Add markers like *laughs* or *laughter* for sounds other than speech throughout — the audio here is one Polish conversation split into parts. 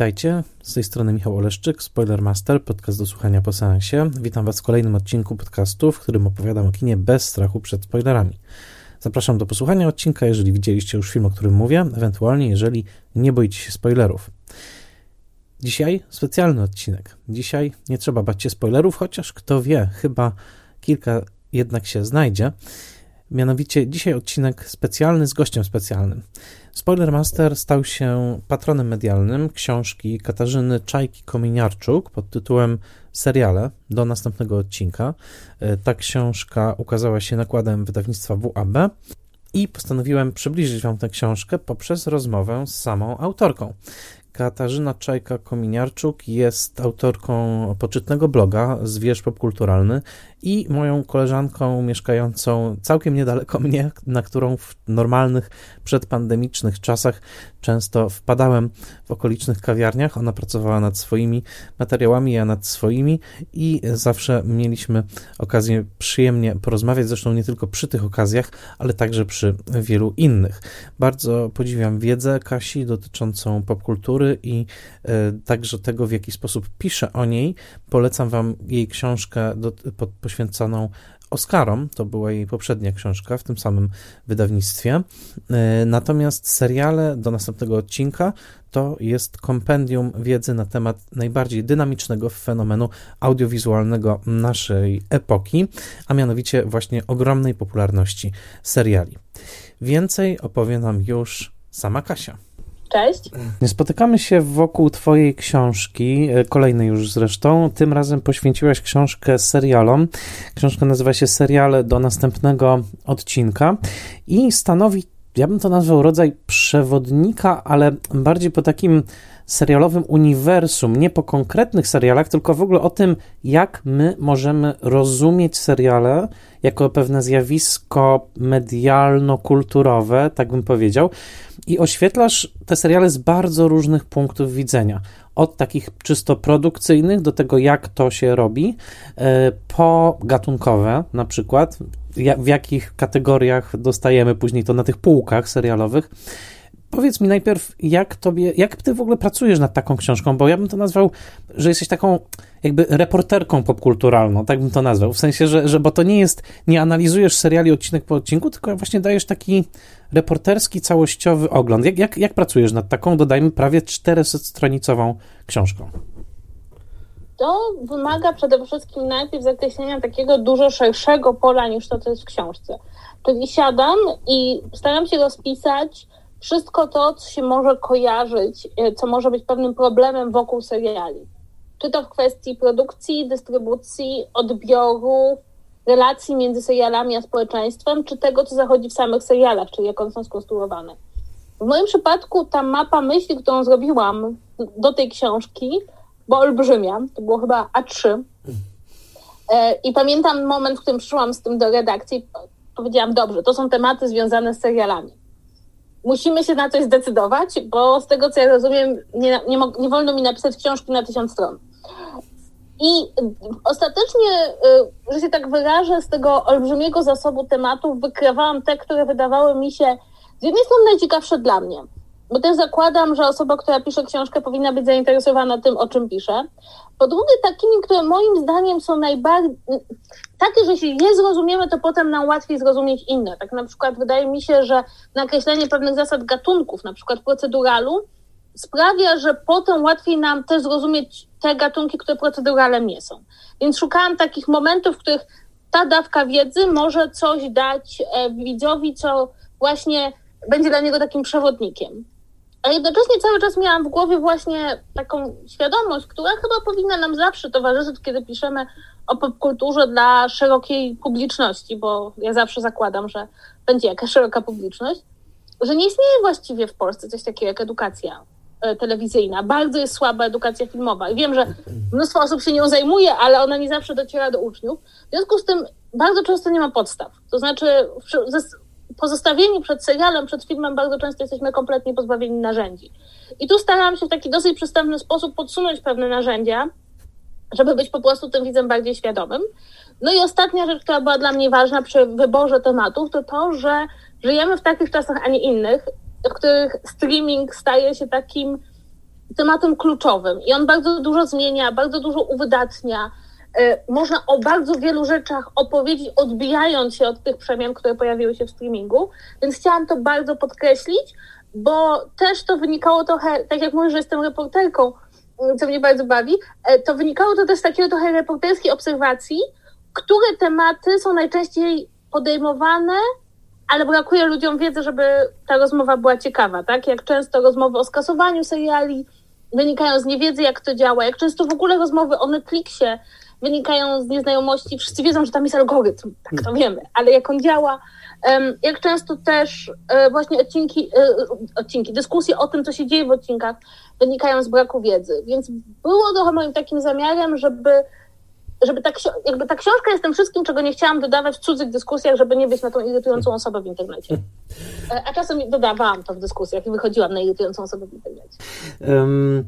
Witajcie, z tej strony Michał Oleszczyk, Spoilermaster, podcast do słuchania po seansie. Witam Was w kolejnym odcinku podcastu, w którym opowiadam o kinie bez strachu przed spoilerami. Zapraszam do posłuchania odcinka, jeżeli widzieliście już film, o którym mówię, ewentualnie jeżeli nie boicie się spoilerów. Dzisiaj specjalny odcinek. Dzisiaj nie trzeba bać się spoilerów, chociaż kto wie, chyba kilka jednak się znajdzie. Mianowicie dzisiaj odcinek specjalny z gościem specjalnym. Spoilermaster stał się patronem medialnym książki Katarzyny Czajki-Kominiarczuk pod tytułem Seriale do następnego odcinka. E, ta książka ukazała się nakładem wydawnictwa WAB i postanowiłem przybliżyć Wam tę książkę poprzez rozmowę z samą autorką. Katarzyna Czajka-Kominiarczuk jest autorką poczytnego bloga Zwierz Popkulturalny i moją koleżanką mieszkającą całkiem niedaleko *laughs* mnie, na którą w normalnych, przedpandemicznych czasach często wpadałem w okolicznych kawiarniach. Ona pracowała nad swoimi materiałami, ja nad swoimi i zawsze mieliśmy okazję przyjemnie porozmawiać, zresztą nie tylko przy tych okazjach, ale także przy wielu innych. Bardzo podziwiam wiedzę Kasi dotyczącą popkultury i e, także tego, w jaki sposób pisze o niej. Polecam Wam jej książkę pod, poświęconą Oscarom, to była jej poprzednia książka w tym samym wydawnictwie. E, natomiast seriale do następnego odcinka to jest kompendium wiedzy na temat najbardziej dynamicznego fenomenu audiowizualnego naszej epoki, a mianowicie właśnie ogromnej popularności seriali. Więcej opowie nam już sama Kasia. Cześć. Spotykamy się wokół Twojej książki, e, kolejnej już zresztą. Tym razem poświęciłaś książkę serialom. Książka nazywa się Seriale do następnego odcinka i stanowi, ja bym to nazwał rodzaj przewodnika, ale bardziej po takim serialowym uniwersum, nie po konkretnych serialach, tylko w ogóle o tym, jak my możemy rozumieć seriale jako pewne zjawisko medialno-kulturowe, tak bym powiedział. I oświetlasz te seriale z bardzo różnych punktów widzenia. Od takich czysto produkcyjnych do tego, jak to się robi, e, po gatunkowe, na przykład, w jakich kategoriach dostajemy później to na tych półkach serialowych Powiedz mi najpierw, jak tobie, jak ty w ogóle pracujesz nad taką książką, bo ja bym to nazwał, że jesteś taką jakby reporterką popkulturalną, tak bym to nazwał, w sensie, że, że bo to nie jest, nie analizujesz seriali odcinek po odcinku, tylko właśnie dajesz taki reporterski, całościowy ogląd. Jak, jak, jak pracujesz nad taką, dodajmy, prawie 400-stronicową książką? To wymaga przede wszystkim najpierw zakreślenia takiego dużo szerszego pola niż to, co jest w książce. Czyli siadam i staram się rozpisać wszystko to, co się może kojarzyć, e, co może być pewnym problemem wokół seriali. Czy to w kwestii produkcji, dystrybucji, odbioru, relacji między serialami a społeczeństwem, czy tego, co zachodzi w samych serialach, czyli jak one są skonstruowane. W moim przypadku ta mapa myśli, którą zrobiłam do tej książki, bo olbrzymia, to było chyba A3. E, I pamiętam moment, w którym przyszłam z tym do redakcji, powiedziałam, dobrze, to są tematy związane z serialami musimy się na coś zdecydować, bo z tego co ja rozumiem, nie, nie, nie wolno mi napisać książki na tysiąc stron. I ostatecznie, y, że się tak wyrażę, z tego olbrzymiego zasobu tematów wykrawałam te, które wydawały mi się z jednej strony najciekawsze dla mnie, bo też zakładam, że osoba, która pisze książkę, powinna być zainteresowana tym, o czym pisze. Po drugie, takimi, które moim zdaniem są najbardziej takie, że jeśli je zrozumiemy, to potem nam łatwiej zrozumieć inne. Tak na przykład wydaje mi się, że nakreślenie pewnych zasad gatunków, na przykład proceduralu, sprawia, że potem łatwiej nam też zrozumieć te gatunki, które proceduralem nie są. Więc szukałam takich momentów, w których ta dawka wiedzy może coś dać e, widzowi, co właśnie będzie dla niego takim przewodnikiem. A jednocześnie cały czas miałam w głowie właśnie taką świadomość, która chyba powinna nam zawsze towarzyszyć, kiedy piszemy o popkulturze dla szerokiej publiczności, bo ja zawsze zakładam, że będzie jakaś szeroka publiczność, że nie istnieje właściwie w Polsce coś takiego jak edukacja e, telewizyjna. Bardzo jest słaba edukacja filmowa. I wiem, że mnóstwo osób się nią zajmuje, ale ona nie zawsze dociera do uczniów. W związku z tym bardzo często nie ma podstaw. To znaczy, pozostawieni przed serialem, przed filmem, bardzo często jesteśmy kompletnie pozbawieni narzędzi. I tu starałam się w taki dosyć przystępny sposób podsunąć pewne narzędzia, żeby być po prostu tym widzem bardziej świadomym. No i ostatnia rzecz, która była dla mnie ważna przy wyborze tematów, to to, że żyjemy w takich czasach, a nie innych, w których streaming staje się takim tematem kluczowym i on bardzo dużo zmienia, bardzo dużo uwydatnia. E, można o bardzo wielu rzeczach opowiedzieć, odbijając się od tych przemian, które pojawiły się w streamingu, więc chciałam to bardzo podkreślić, bo też to wynikało trochę, tak jak mówię, że jestem reporterką, co mnie bardzo bawi, e, to wynikało to też z takiego trochę reporterskiej obserwacji, które tematy są najczęściej podejmowane, ale brakuje ludziom wiedzy, żeby ta rozmowa była ciekawa, tak? Jak często rozmowy o skasowaniu seriali wynikają z niewiedzy, jak to działa, jak często w ogóle rozmowy o Netflixie wynikają z nieznajomości. Wszyscy wiedzą, że tam jest algorytm, tak to wiemy, ale jak on działa, jak często też e, właśnie odcinki, e, odcinki, dyskusje o tym, co się dzieje w odcinkach, wynikają z braku wiedzy. Więc było trochę moim takim zamiarem, żeby żeby ta, jakby ta książka jest tym wszystkim, czego nie chciałam dodawać w cudzych dyskusjach, żeby nie być na tą irytującą osobę w internecie. E, a czasem dodawałam to w dyskusjach i wychodziłam na irytującą osobę w internecie. Um,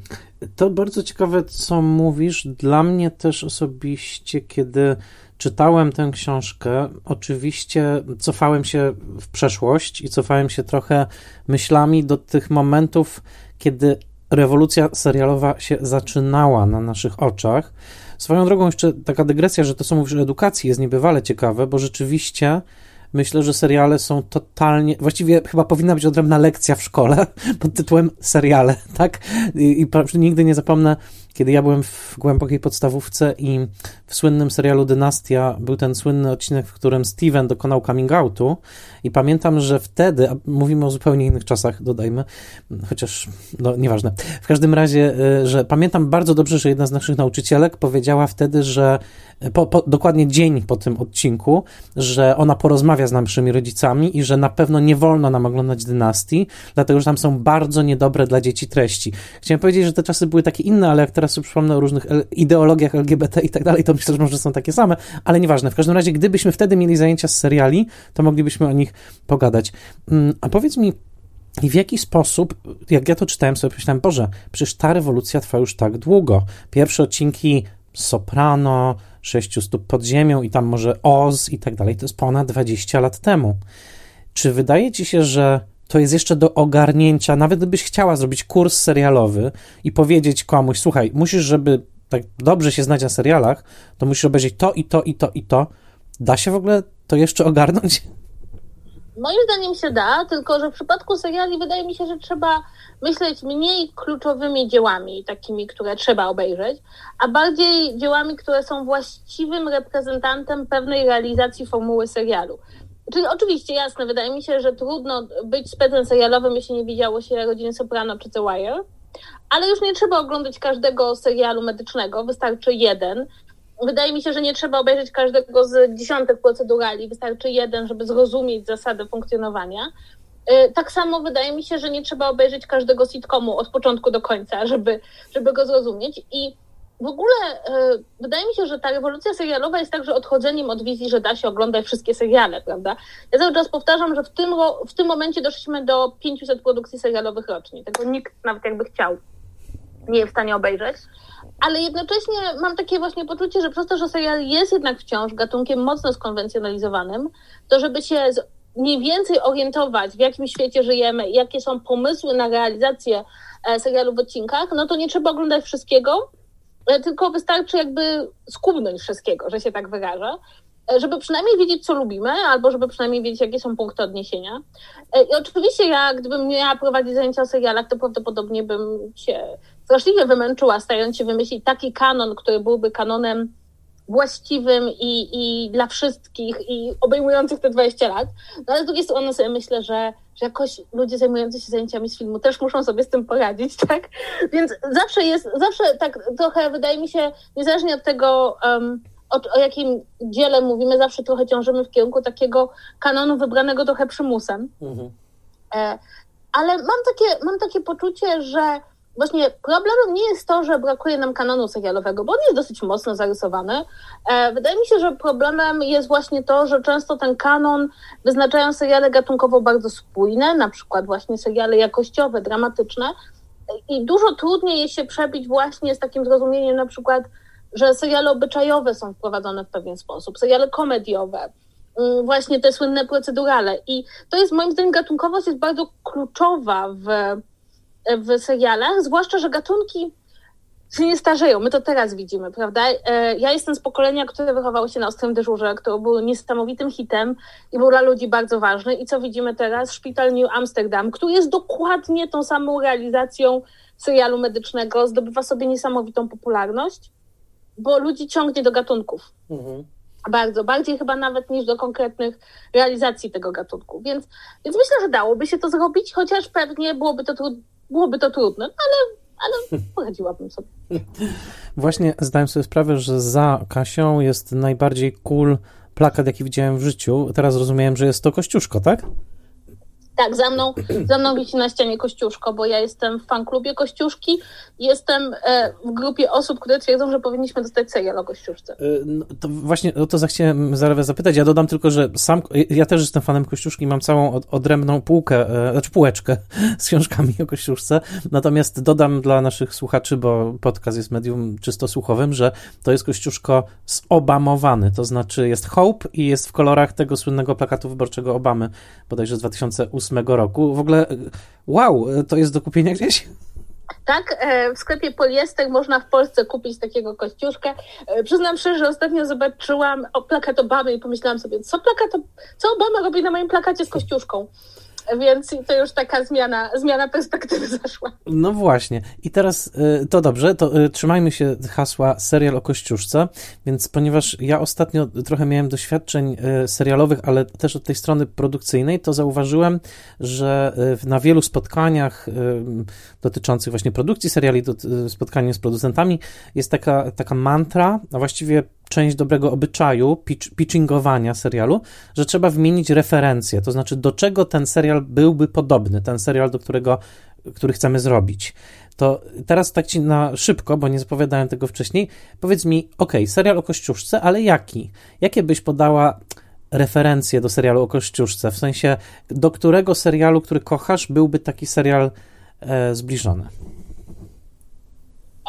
to bardzo ciekawe, co mówisz. Dla mnie też osobiście, kiedy czytałem tę książkę, oczywiście cofałem się w przeszłość i cofałem się trochę myślami do tych momentów, kiedy rewolucja serialowa się zaczynała na naszych oczach. Swoją drogą jeszcze taka dygresja, że to mówisz o edukacji jest niebywale ciekawe, bo rzeczywiście myślę, że seriale są totalnie, właściwie chyba powinna być odrębna lekcja w szkole *laughs* pod tytułem seriale, tak? I, i nigdy nie zapomnę kiedy ja byłem w głębokiej podstawówce i w słynnym serialu Dynastia był ten słynny odcinek, w którym Steven dokonał coming outu i pamiętam, że wtedy, a mówimy o zupełnie innych czasach, dodajmy, chociaż, no nieważne, w każdym razie, y, że pamiętam bardzo dobrze, że jedna z naszych nauczycielek powiedziała wtedy, że po, po, dokładnie dzień po tym odcinku, że ona porozmawia z naszymi rodzicami i że na pewno nie wolno nam oglądać dynastii, dlatego że tam są bardzo niedobre dla dzieci treści. Chciałem powiedzieć, że te czasy były takie inne, ale jak teraz sobie przypomnę o różnych ideologiach LGBT i tak dalej, to myślę, że może są takie same, ale nieważne. W każdym razie, gdybyśmy wtedy mieli zajęcia z seriali, to moglibyśmy o nich pogadać. Mm, a powiedz mi, i w jaki sposób, jak ja to czytałem, sobie myślałem, Boże, przecież ta rewolucja trwa już tak długo. Pierwsze odcinki Soprano, Sześciu stóp pod ziemią i tam może Oz i tak dalej, to jest ponad 20 lat temu. Czy wydaje ci się, że to jest jeszcze do ogarnięcia, nawet gdybyś chciała zrobić kurs serialowy i powiedzieć komuś, słuchaj, musisz, żeby tak dobrze się znać na serialach, to musisz obejrzeć to i to i to i to. Da się w ogóle to jeszcze ogarnąć? Moim zdaniem się da, tylko że w przypadku seriali wydaje mi się, że trzeba myśleć mniej kluczowymi dziełami, takimi, które trzeba obejrzeć, a bardziej dziełami, które są właściwym reprezentantem pewnej realizacji formuły serialu. Czyli oczywiście, jasne, wydaje mi się, że trudno być specem serialowym, jeśli nie widziało się Rodziny Soprano czy The Wire, ale już nie trzeba oglądać każdego serialu medycznego, wystarczy jeden. Wydaje mi się, że nie trzeba obejrzeć każdego z dziesiątek procedurali, wystarczy jeden, żeby zrozumieć zasadę funkcjonowania. Y, tak samo wydaje mi się, że nie trzeba obejrzeć każdego sitcomu od początku do końca, żeby, żeby go zrozumieć. I w ogóle y, wydaje mi się, że ta rewolucja serialowa jest także odchodzeniem od wizji, że da się oglądać wszystkie seriale, prawda? Ja cały czas powtarzam, że w tym, w tym momencie doszliśmy do 500 produkcji serialowych rocznie. Tego nikt nawet jakby chciał nie jest w stanie obejrzeć. Ale jednocześnie mam takie właśnie poczucie, że przez to, że serial jest jednak wciąż gatunkiem mocno skonwencjonalizowanym, to żeby się mniej więcej orientować, w jakim świecie żyjemy, jakie są pomysły na realizację e, serialu w odcinkach, no to nie trzeba oglądać wszystkiego, e, tylko wystarczy jakby skubnąć wszystkiego, że się tak wyrażę, e, żeby przynajmniej wiedzieć, co lubimy, albo żeby przynajmniej wiedzieć, jakie są punkty odniesienia. I oczywiście ja, gdybym miała prowadzić zajęcia o serialach, to prawdopodobnie bym się straszliwie wymęczyła, starając się wymyślić taki kanon, który byłby kanonem właściwym i, i dla wszystkich i obejmujących te 20 lat. No ale z drugiej strony sobie myślę, że, że jakoś ludzie zajmujący się zajęciami z filmu też muszą sobie z tym poradzić, *laughs* tak? Więc zawsze jest, zawsze tak trochę wydaje mi się, niezależnie od tego, um, o, o, jakim dziele mówimy, zawsze trochę ciążymy w kierunku takiego kanonu wybranego trochę przymusem. Mhm. E, ale mam takie, mam takie poczucie, że właśnie problemem nie jest to, że brakuje nam kanonu serialowego, bo on jest dosyć mocno zarysowany. E, wydaje mi się, że problemem jest właśnie to, że często ten kanon wyznaczają seriale gatunkowo bardzo spójne, na przykład właśnie seriale jakościowe, dramatyczne i dużo trudniej jest się przebić właśnie z takim zrozumieniem na przykład, że seriale obyczajowe są wprowadzone w pewien sposób, seriale komediowe, mm, właśnie te słynne procedurale i to jest moim zdaniem gatunkowość jest bardzo kluczowa w w serialach, zwłaszcza, że gatunki się nie starzeją. My to teraz widzimy, prawda? E, ja jestem z pokolenia, które wychowało się na Ostrym Dyżurze, który był niesamowitym hitem i był dla ludzi bardzo ważny. I co widzimy teraz? Szpital New Amsterdam, który jest dokładnie tą samą realizacją serialu medycznego, zdobywa sobie niesamowitą popularność, bo ludzi ciągnie do gatunków. Mhm. Bardzo, bardziej chyba nawet niż do konkretnych realizacji tego gatunku. Więc, więc myślę, że dałoby się to zrobić, chociaż pewnie byłoby to, byłoby to trudne, ale ale poradziłabym sobie. *laughs* Właśnie zdałem sobie sprawę, że za Kasią jest najbardziej cool plakat, jaki widziałem w życiu. Teraz rozumiem, że jest to Kościuszko, tak? Tak, za mną, za mną wisi na ścianie Kościuszko, bo ja jestem w fanklubie Kościuszki. Jestem e, w grupie osób, które twierdzą, że powinniśmy dostać serial o Kościuszce. E, no, to właśnie o to chciałem zaraz zapytać. Ja dodam tylko, że sam, ja też jestem fanem Kościuszki, mam całą odrębną półkę, e, znaczy półeczkę *laughs* z książkami o Kościuszce. Natomiast dodam dla naszych słuchaczy, bo podcast jest medium czysto słuchowym, że to jest Kościuszko zobamowany, to znaczy jest Hope i jest w kolorach tego słynnego plakatu wyborczego Obamy, bodajże z 2008 roku. W ogóle, wow, to jest do kupienia gdzieś? Tak, e, w sklepie Poliester można w Polsce kupić takiego kościuszkę. E, przyznam szczerze, że ostatnio zobaczyłam plakat Obamy i pomyślałam sobie, co plakat, co Obama robi na moim plakacie z kościuszką. Więc to już taka zmiana, zmiana perspektywy *laughs* zaszła. No właśnie. I teraz y, to dobrze, to y, trzymajmy się hasła serial o Kościuszce, więc ponieważ ja ostatnio trochę miałem doświadczeń y, serialowych, ale też od tej strony produkcyjnej, to zauważyłem, że na wielu spotkaniach dotyczących właśnie produkcji seriali, spotkania z producentami, jest taka, taka mantra, a właściwie część dobrego obyczaju pitch, pitchingowania serialu, że trzeba wymienić referencje, to znaczy do czego ten serial byłby podobny, ten serial, do którego, który chcemy zrobić. To teraz tak ci na szybko, bo nie zapowiadałem tego wcześniej, powiedz mi, ok, serial o Kościuszce, ale jaki? Jakie byś podała referencje do serialu o Kościuszce? W sensie, do którego serialu, który kochasz, byłby taki serial e, zbliżony?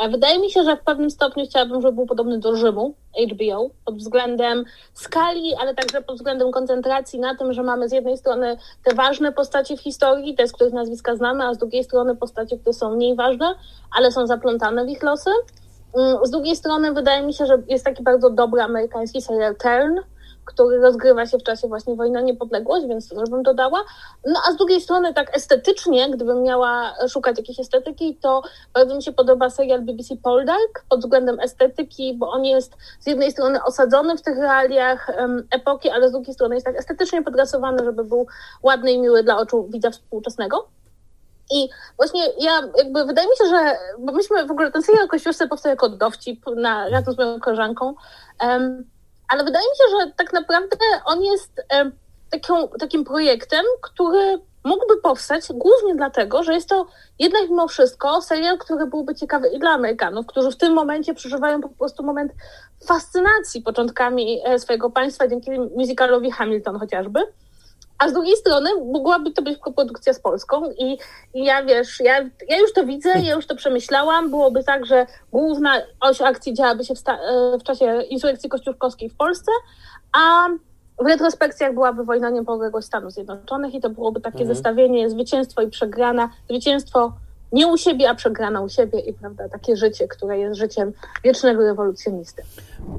Wydaje mi się, że w pewnym stopniu chciałabym, żeby był podobny do Rzymu HBO pod względem skali, ale także pod względem koncentracji na tym, że mamy z jednej strony te ważne postacie w historii, te, z których nazwiska znamy, a z drugiej strony postacie, które są mniej ważne, ale są zaplątane w ich losy. Mm, z drugiej strony wydaje mi się, że jest taki bardzo dobry amerykański serial Turn, który rozgrywa się w czasie właśnie wojny o niepodległość, więc to bym dodała. No a z drugiej strony tak estetycznie, gdybym miała szukać jakiejś estetyki, to bardzo mi się podoba serial BBC Poldark pod względem estetyki, bo on jest z jednej strony osadzony w tych realiach um, epoki, ale z drugiej strony jest tak estetycznie podrasowany, żeby był ładny i miły dla oczu widza współczesnego. I właśnie ja jakby wydaje mi się, że bo myśmy w ogóle ten serial Kościuszce powstał jako dowcip na, razem z moją koleżanką. Um, ale wydaje mi się, że tak naprawdę on jest e, takim projektem, który mógłby powstać głównie dlatego, że jest to jednak mimo wszystko serial, który byłby ciekawy i dla Amerykanów, którzy w tym momencie przeżywają po prostu moment fascynacji początkami e, swojego państwa dzięki musicalowi Hamilton chociażby. A z drugiej strony mogłaby to być koprodukcja z Polską i, i ja wiesz, ja, ja już to widzę, ja już to przemyślałam. Byłoby tak, że główna oś akcji działaby się w, e, w czasie insurrekcji kościuszkowskiej w Polsce, a w retrospekcjach byłaby wojna niepodległość Stanów Zjednoczonych i to byłoby takie mhm. zestawienie zwycięstwo i przegrana, zwycięstwo nie u siebie, a przegrana u siebie i prawda, takie życie, które jest życiem wiecznego rewolucjonisty.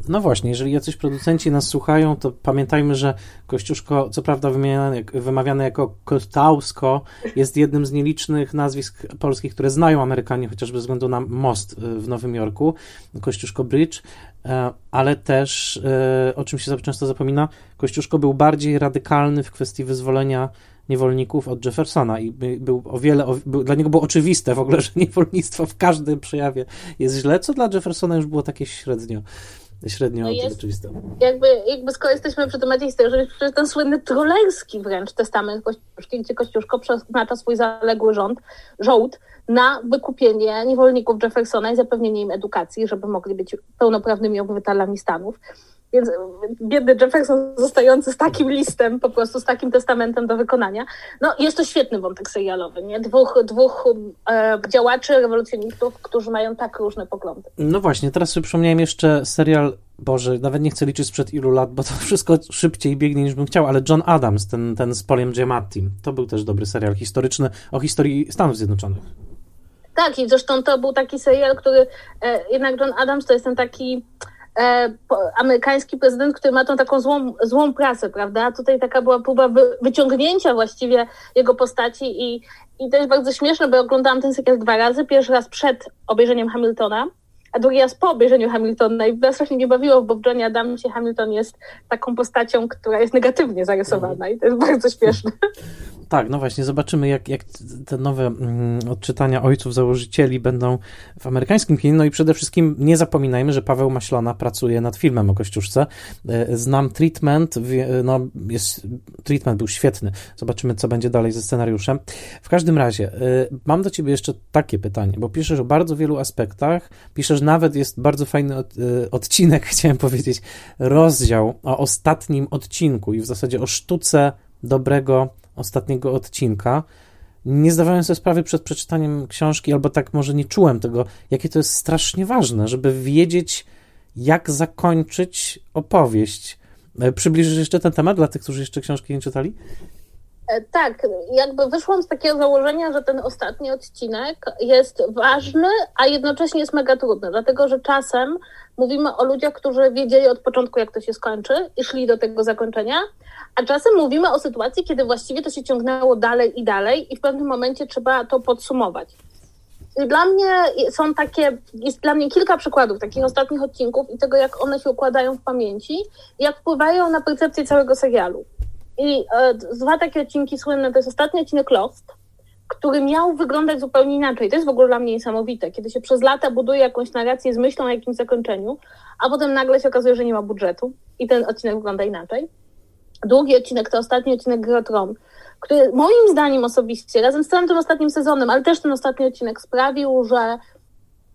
No właśnie, jeżeli jacyś producenci nas słuchają, to pamiętajmy, że Kościuszko, co prawda wymieniane, wymawiane jako Kostausko, jest jednym z nielicznych nazwisk polskich, które znają Amerykanie, chociażby ze względu na most y, w Nowym Jorku, Kościuszko Bridge, e, ale też, e, o czym się często zapomina, Kościuszko był bardziej radykalny w kwestii wyzwolenia niewolników od Jeffersona i był o wiele, o, był, dla niego było oczywiste w ogóle, *laughs* że niewolnictwo w każdym przejawie jest źle, co dla Jeffersona już było takie średnio średnio no jest, oczywiste. Jakby, jakby skoro jesteśmy przy temacie historii, że ten słynny trolerski wręcz testament Kościuszki, gdzie Kościuszko przeznacza swój zaległy rząd, żołd na wykupienie niewolników Jeffersona i zapewnienie im edukacji, żeby mogli być pełnoprawnymi obywatelami Stanów. Więc biedny Jefferson zostający z takim listem, po prostu z takim testamentem do wykonania. No jest to świetny wątek serialowy, nie? Dwóch, dwóch e, działaczy, rewolucjonistów, którzy mają tak różne poglądy. No właśnie, teraz sobie przypomniałem jeszcze serial Boże, nawet nie chcę liczyć sprzed ilu lat, bo to *laughs* wszystko szybciej biegnie niż bym chciał, ale John Adams, ten, ten z Poliem Giamatti, to był też dobry serial historyczny o historii Stanów Zjednoczonych. Tak, i zresztą to był taki serial, który e, jednak John Adams to jest ten taki amerykański prezydent, który ma tą taką złą, złą prasę, prawda? Tutaj taka była próba wy, wyciągnięcia właściwie jego postaci i, i jest bardzo śmieszne, bo oglądałam ten serial dwa razy. Pierwszy raz przed obejrzeniem Hamiltona, a drugi raz po obejrzeniu Hamiltona i strasznie nie bawiło, bo w Johnie Adamsie Hamilton jest taką postacią, która jest negatywnie zarysowana i to jest bardzo śmieszne. *laughs* Tak, no właśnie, zobaczymy, jak, jak te nowe mm, odczytania ojców założycieli będą w amerykańskim kinie. No i przede wszystkim nie zapominajmy, że Paweł Maślona pracuje nad filmem o Kościuszce. E, znam treatment, no jest, treatment był świetny. Zobaczymy, co będzie dalej ze scenariuszem. W każdym razie, e, mam do ciebie jeszcze takie pytanie, bo piszesz o bardzo wielu aspektach, piszesz nawet, jest bardzo fajny od, e, odcinek, *laughs* chciałem powiedzieć, rozdział o ostatnim odcinku i w zasadzie o sztuce dobrego ostatniego odcinka, nie zdawałem sobie sprawy przed przeczytaniem książki, albo tak może nie czułem tego, jakie to jest strasznie ważne, żeby wiedzieć, jak zakończyć opowieść. E, przybliżysz jeszcze ten temat dla tych, którzy jeszcze książki nie czytali? E, tak, jakby wyszłam z takiego założenia, że ten ostatni odcinek jest ważny, a jednocześnie jest mega trudny, dlatego że czasem mówimy o ludziach, którzy wiedzieli od początku, jak to się skończy i szli do tego zakończenia, a czasem mówimy o sytuacji, kiedy właściwie to się ciągnęło dalej i dalej i w pewnym momencie trzeba to podsumować. I dla mnie są takie, jest dla mnie kilka przykładów takich ostatnich odcinków i tego, jak one się układają w pamięci jak wpływają na percepcję całego serialu. I e, dwa takie odcinki słynne to jest ostatni odcinek Lost, który miał wyglądać zupełnie inaczej. To jest w ogóle dla mnie niesamowite, kiedy się przez lata buduje jakąś narrację z myślą o jakimś zakończeniu, a potem nagle się okazuje, że nie ma budżetu i ten odcinek wygląda inaczej. Drugi odcinek to ostatni odcinek Gry Tron, który moim zdaniem osobiście, razem z całym tym ostatnim sezonem, ale też ten ostatni odcinek sprawił, że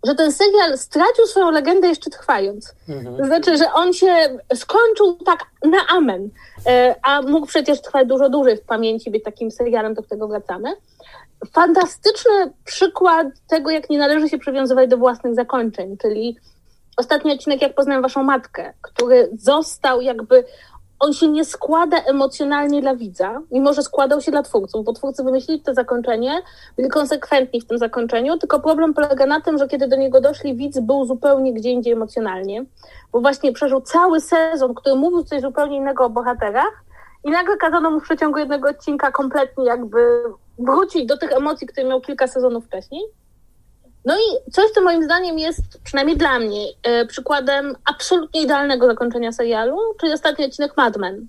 że ten serial stracił swoją legendę jeszcze trwając. Mhm. To znaczy, że on się skończył tak na amen, e, a mógł przecież trwać dużo dłużej w pamięci, być takim serialem, do którego wracamy. Fantastyczny przykład tego, jak nie należy się przywiązywać do własnych zakończeń, czyli ostatni odcinek, jak poznałem waszą matkę, który został jakby on się nie składa emocjonalnie dla widza, mimo że składał się dla twórców, bo twórcy wymyślili to zakończenie, byli konsekwentni w tym zakończeniu, tylko problem polega na tym, że kiedy do niego doszli, widz był zupełnie gdzie indziej emocjonalnie, bo właśnie przeżył cały sezon, który mówił coś zupełnie innego o bohaterach i nagle kazano mu w przeciągu jednego odcinka kompletnie jakby wrócić do tych emocji, które miał kilka sezonów wcześniej. No i coś, co moim zdaniem jest, przynajmniej dla mnie, e, przykładem absolutnie idealnego zakończenia serialu, czyli ostatni odcinek Mad Men.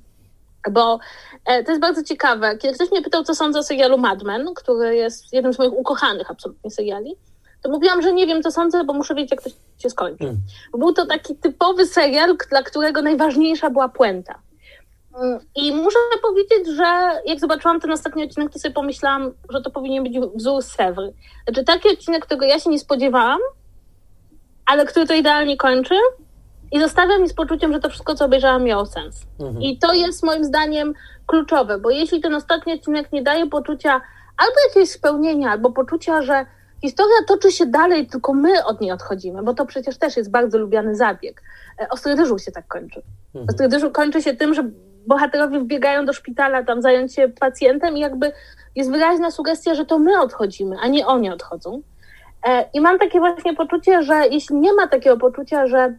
Bo e, to jest bardzo ciekawe. Kiedy ktoś mnie pytał, co sądzę o serialu Mad Men, który jest jednym z moich ukochanych absolutnie seriali, to mówiłam, że nie wiem, co sądzę, bo muszę wiedzieć, jak to się skończy. Mm. Był to taki typowy serial, dla którego najważniejsza była puenta. I muszę powiedzieć, że jak zobaczyłam ten ostatni odcinek, to sobie pomyślałam, że to powinien być wzór Sewry. Znaczy taki odcinek, którego ja się nie spodziewałam, ale który to idealnie kończy i zostawia mi z poczuciem, że to wszystko, co obejrzałam, miało sens. Mhm. I to jest moim zdaniem kluczowe, bo jeśli ten ostatni odcinek nie daje poczucia albo jakiegoś spełnienia, albo poczucia, że historia toczy się dalej, tylko my od niej odchodzimy, bo to przecież też jest bardzo lubiany zabieg. E, Ostry dyżur się tak kończy. Mhm. Ostry dyżur kończy się tym, że bohaterowie wbiegają do szpitala tam zająć się pacjentem i jakby jest wyraźna sugestia, że to my odchodzimy, a nie oni odchodzą. E, I mam takie właśnie poczucie, że jeśli nie ma takiego poczucia, że,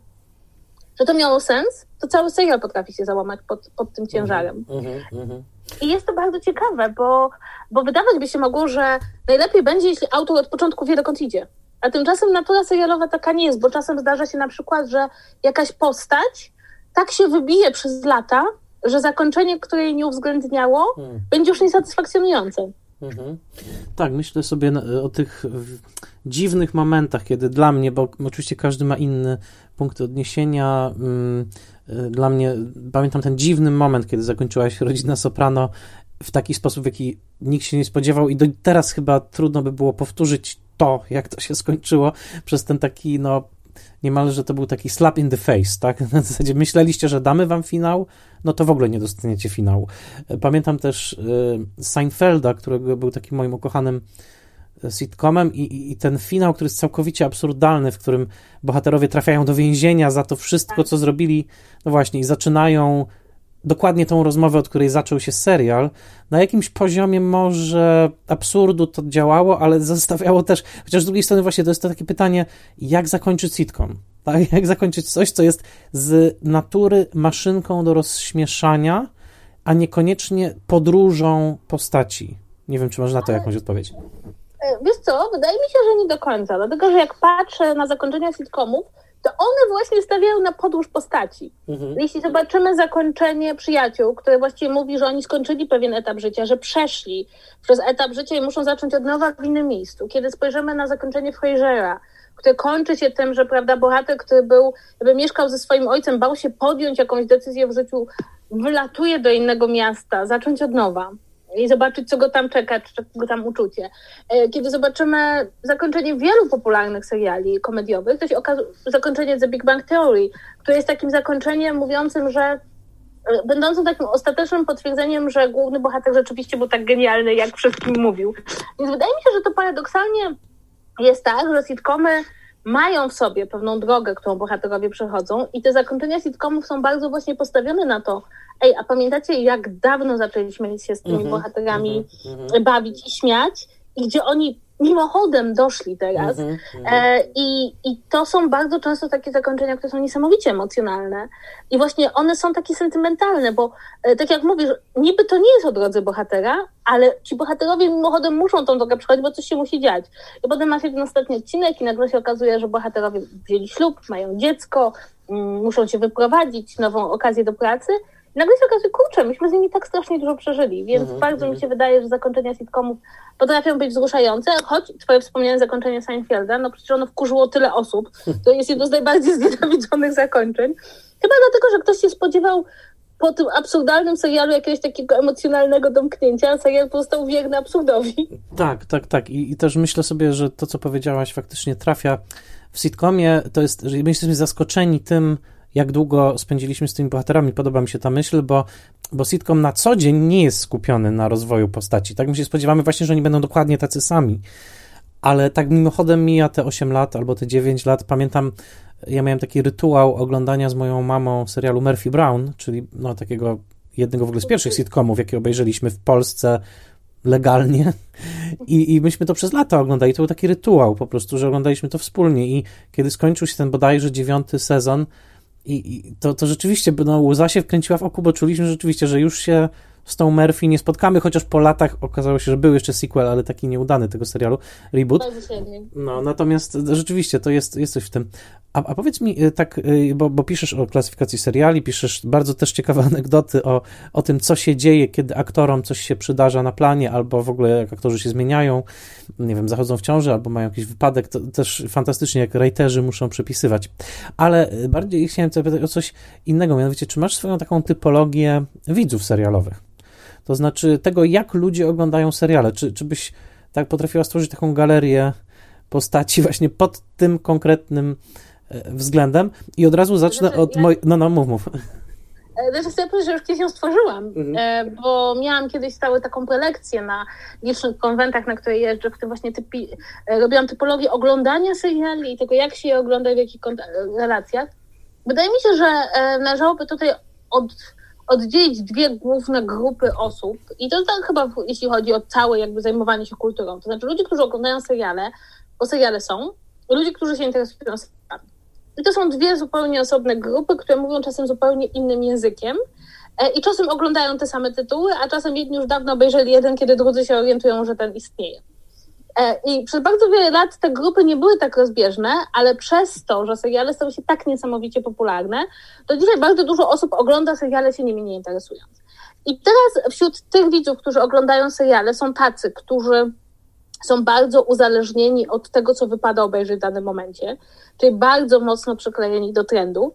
że to miało sens, to cały serial potrafi się załamać pod, pod tym ciężarem. Mm-hmm, mm-hmm. I jest to bardzo ciekawe, bo, bo wydawać by się mogło, że najlepiej będzie, jeśli autor od początku wie, dokąd idzie. A tymczasem natura serialowa taka nie jest, bo czasem zdarza się na przykład, że jakaś postać tak się wybije przez lata, że zakończenie, które jej nie uwzględniało, hmm. będzie już niesatysfakcjonujące. Mhm. Tak, myślę sobie o tych dziwnych momentach, kiedy dla mnie, bo oczywiście każdy ma inny punkt odniesienia. Mm, y, dla mnie, pamiętam ten dziwny moment, kiedy zakończyła się rodzina Soprano w taki sposób, w jaki nikt się nie spodziewał, i do teraz chyba trudno by było powtórzyć to, jak to się skończyło, przez ten taki, no, niemalże to był taki slap in the face, tak? *laughs* Na zasadzie myśleliście, że damy wam finał, no to w ogóle nie dostaniecie finału. Pamiętam też y, Seinfelda, którego był takim moim ukochanym y, sitcomem i, i, ten finał, który jest całkowicie absurdalny, w którym bohaterowie trafiają do więzienia za to wszystko, co zrobili, no właśnie, i zaczynają dokładnie tą rozmowę, od której zaczął się serial. Na jakimś poziomie może absurdu to działało, ale zostawiało też, chociaż z drugiej strony właśnie to jest to takie pytanie, jak zakończyć sitcom? Tak? *laughs* Jak zakończyć coś, co jest z natury maszynką do rozśmieszania, a niekoniecznie podróżą postaci? Nie wiem, czy można na to jakąś odpowiedź. E, wiesz co, wydaje mi się, że nie do końca, dlatego że jak patrzę na zakończenia sitcomów, to one właśnie stawiają na podróż postaci. Mhm. Jeśli zobaczymy zakończenie przyjaciół, które właściwie mówi, że oni skończyli pewien etap życia, że przeszli przez etap życia i muszą zacząć od nowa w innym miejscu. Kiedy spojrzymy na zakończenie Frasera, które kończy się tym, że prawda, bohater, który był, jakby mieszkał ze swoim ojcem, bał się podjąć jakąś decyzję w życiu, wylatuje do innego miasta, zacząć od nowa i zobaczyć, co go tam czeka, czy go tam uczucie. E, kiedy zobaczymy zakończenie wielu popularnych seriali komediowych, to się zakończenie The Big Bang Theory, które jest takim zakończeniem mówiącym, że e, będącym takim ostatecznym potwierdzeniem, że główny bohater rzeczywiście był tak genialny, jak wszystkim mówił. Więc wydaje mi się, że to paradoksalnie jest tak, że sitcomy mają w sobie pewną drogę, którą bohaterowie przechodzą i te zakończenia sitcomów są bardzo właśnie postawione na to, ej, a pamiętacie jak dawno zaczęliśmy się z tymi mm -hmm, bohaterami mm -hmm. bawić i śmiać i gdzie oni mimochodem doszli teraz. Mm -hmm, e, i, I to są bardzo często takie zakończenia, które są niesamowicie emocjonalne. I właśnie one są takie sentymentalne, bo e, tak jak mówisz, niby to nie jest o drodze bohatera, ale ci bohaterowie mimochodem muszą tą drogę przechodzić, bo coś się musi dziać. I potem ma się ten ostatni odcinek i nagle się okazuje, że bohaterowie wzięli ślub, mają dziecko, mm, muszą się wyprowadzić, nową okazję do pracy nagle się okazuje, kurczę, myśmy z nimi tak strasznie dużo przeżyli, więc mm -hmm. bardzo mi się wydaje, że zakończenia sitcomów potrafią być wzruszające, choć twoje wspomniane zakończenie Seinfelda, no przecież ono wkurzyło tyle osób, to jest jedno z najbardziej *laughs* znienawidzonych zakończeń. Chyba dlatego, że ktoś się spodziewał po tym absurdalnym serialu jakiegoś takiego emocjonalnego domknięcia, a serial pozostał wierny absurdowi. Tak, tak, tak. I, I, też myślę sobie, że to, co powiedziałaś, faktycznie trafia w sitcomie. To jest, że my jesteśmy zaskoczeni tym, jak długo spędziliśmy z tymi bohaterami. Podoba mi się ta myśl, bo, bo sitcom na co dzień nie jest skupiony na rozwoju postaci. Tak my się spodziewamy właśnie, że oni będą dokładnie tacy sami. Ale tak mimochodem mija te 8 lat albo te 9 lat. Pamiętam, ja miałem taki rytuał oglądania z moją mamą serialu Murphy Brown, czyli no, takiego jednego w ogóle z pierwszych sitcomów, jakie obejrzeliśmy w Polsce legalnie I, i myśmy to przez lata oglądali. To był taki rytuał po prostu, że oglądaliśmy to wspólnie i kiedy skończył się ten bodajże dziewiąty sezon, i, i to, to rzeczywiście no, łza się wkręciła w oko, bo czuliśmy rzeczywiście, że już się z tą Murphy nie spotkamy, chociaż po latach okazało się, że był jeszcze sequel, ale taki nieudany tego serialu, reboot. No, natomiast rzeczywiście to jest, jest coś w tym. A, a powiedz mi y, tak, y, bo, bo, piszesz o klasyfikacji seriali, piszesz bardzo też ciekawe *laughs* anegdoty o, o tym, co się dzieje, kiedy aktorom coś się przydarza na planie, albo w ogóle jak aktorzy się zmieniają, nie wiem, zachodzą w ciąży, albo mają jakiś wypadek, to też fantastycznie, jak writerzy muszą przepisywać. Ale bardziej chciałem zapytać o coś innego, mianowicie, czy masz swoją taką typologię widzów serialowych? To znaczy tego, jak ludzie oglądają seriale. Czy, czy byś tak potrafiła stworzyć taką galerię postaci *laughs* właśnie pod tym konkretnym e, względem? I od razu zacznę znaczy, od ja... mojej... No, no, mów, mów. Znaczy chcę powiedzieć, że już kiedyś ją stworzyłam, mhm. E, bo miałam kiedyś stałe taką prelekcję na licznych konwentach, na które jeżdżę, w tym właśnie typi, robiłam typologię oglądania seriali i tego, jak się je ogląda, w jakich relacjach. Wydaje mi się, że należałoby tutaj od oddzielić dwie główne grupy osób i to tak chyba jeśli chodzi o całe jakby zajmowanie się kulturą, to znaczy ludzie, którzy oglądają seriale, bo seriale są, ludzie, którzy się interesują serialami. I to są dwie zupełnie osobne grupy, które mówią czasem zupełnie innym językiem e, i czasem oglądają te same tytuły, a czasem jedni już dawno obejrzeli jeden, kiedy drudzy się orientują, że ten istnieje. E, I przez bardzo wiele lat te grupy nie były tak rozbieżne, ale przez to, że seriale stały się tak niesamowicie popularne, to dzisiaj bardzo dużo osób ogląda seriale się nimi nie interesując. I teraz wśród tych widzów, którzy oglądają seriale, są tacy, którzy są bardzo uzależnieni od tego, co wypada obejrzeć w danym momencie, czyli bardzo mocno przyklejeni do trendów.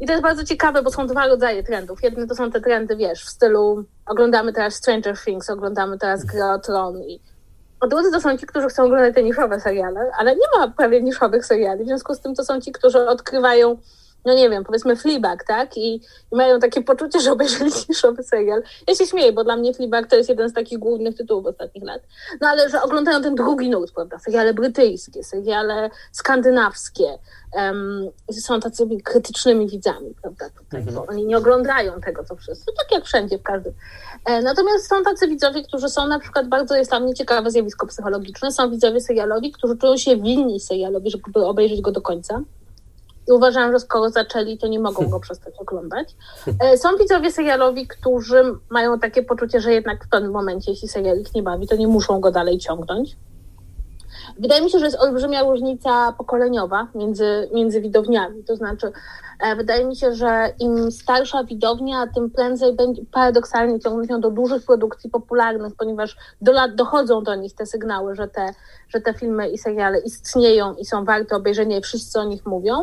I to jest bardzo ciekawe, bo są dwa rodzaje trendów. Jedne to są te trendy, wiesz, w stylu oglądamy teraz Stranger Things, oglądamy teraz Gra o Tron i a drudzy to są ci, którzy chcą oglądać te niszowe seriale, ale nie ma prawie niszowych seriali, w związku z tym to są ci, którzy odkrywają no nie wiem, powiedzmy Fleabag, tak? I, I, mają takie poczucie, że obejrzeli *laughs* niszowy serial. Ja się śmieję, bo dla mnie Fleabag to jest jeden z takich głównych tytułów ostatnich lat. No ale że oglądają ten drugi nurt, prawda? Seriale brytyjskie, seriale skandynawskie. Um, są tacy krytycznymi widzami, prawda? Tutaj, mhm. bo oni nie oglądają tego, co wszyscy. Tak jak wszędzie, w każdym. E, natomiast są tacy widzowie, którzy są na przykład bardzo, jest tam nieciekawe zjawisko psychologiczne, są widzowie serialowi, którzy czują się winni serialowi, żeby obejrzeć go do końca i uważam, że skoro zaczęli, to nie mogą go *laughs* przestać oglądać. E, są widzowie serialowi, którzy mają takie poczucie, że jednak w pewnym momencie, jeśli serial ich nie bawi, to nie muszą go dalej ciągnąć. Wydaje mi się, że jest olbrzymia różnica pokoleniowa między, między widowniami. To znaczy, e, wydaje mi się, że im starsza widownia, tym prędzej będzie paradoksalnie ciągnąć ją do dużych produkcji popularnych, ponieważ do lat dochodzą do nich te sygnały, że te, że te filmy i seriale istnieją i są warte obejrzenia i wszyscy o nich mówią.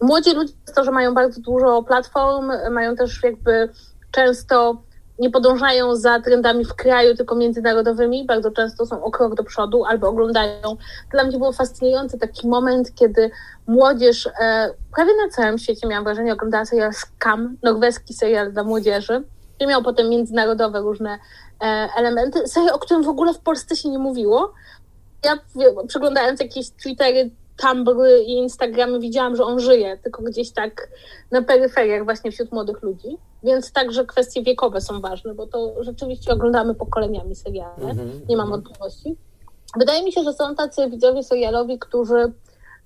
Młodzi ludzie, to, że mają bardzo dużo platform, mają też jakby często nie podążają za trendami w kraju, tylko międzynarodowymi. Bardzo często są o krok do przodu albo oglądają. Dla mnie było fascynujący taki moment, kiedy młodzież e, prawie na całym świecie, miałam wrażenie, oglądała serial Scam, norweski serial dla młodzieży, który miał potem międzynarodowe różne e, elementy. Serial, o którym w ogóle w Polsce się nie mówiło. Ja przeglądając jakieś Twittery Tumblr i Instagramy widziałam, że on żyje, tylko gdzieś tak na peryferiach właśnie wśród młodych ludzi. Więc także kwestie wiekowe są ważne, bo to rzeczywiście oglądamy pokoleniami seriale, mm-hmm, nie mam mm-hmm. wątpliwości. Wydaje mi się, że są tacy widzowie serialowi, którzy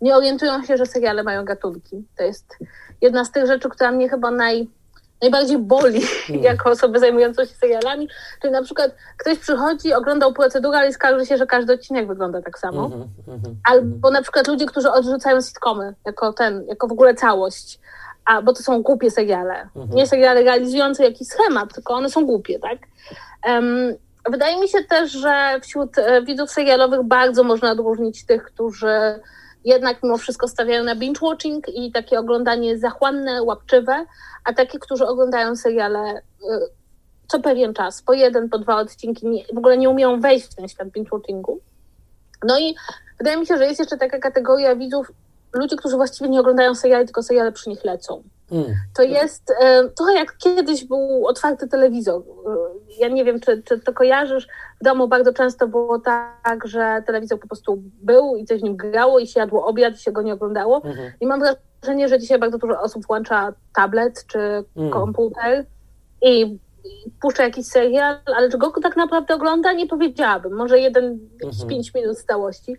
nie orientują się, że seriale mają gatunki. To jest jedna z tych rzeczy, która mnie chyba naj, najbardziej boli mm. *laughs* jako osobę zajmującą się serialami. Czyli na przykład ktoś przychodzi, oglądał procedurę, ale skarży się, że każdy odcinek wygląda tak samo. Mm -hmm, Albo na przykład ludzie, którzy odrzucają sitcomy jako ten, jako w ogóle całość. A, bo to są głupie seriale. -hmm. Nie seriale realizujące jakiś schemat, tylko one są głupie, tak? Um, wydaje mi się też, że wśród e, widzów serialowych bardzo można odróżnić tych, którzy jednak mimo wszystko stawiają na binge-watching i takie oglądanie zachłanne, łapczywe, a takie, którzy oglądają seriale y, co pewien czas, po jeden, po dwa odcinki, nie, w ogóle nie umieją wejść w ten świat binge-watchingu. No i wydaje mi się, że jest jeszcze taka kategoria widzów, ludzi, którzy właściwie nie oglądają seriali, tylko seriale przy nich lecą. To jest e, trochę jak kiedyś był otwarty telewizor. E, ja nie wiem, czy, czy to kojarzysz. W domu bardzo często było tak, że telewizor po prostu był i coś w nim grało i się jadło obiad i się go nie oglądało. Mm-hmm. I mam wrażenie, że dzisiaj bardzo dużo osób włącza tablet czy mm. komputer i, puszcza jakiś serial, ale czy go tak naprawdę ogląda, nie powiedziałabym. Może jeden, mm-hmm. pięć minut z całości.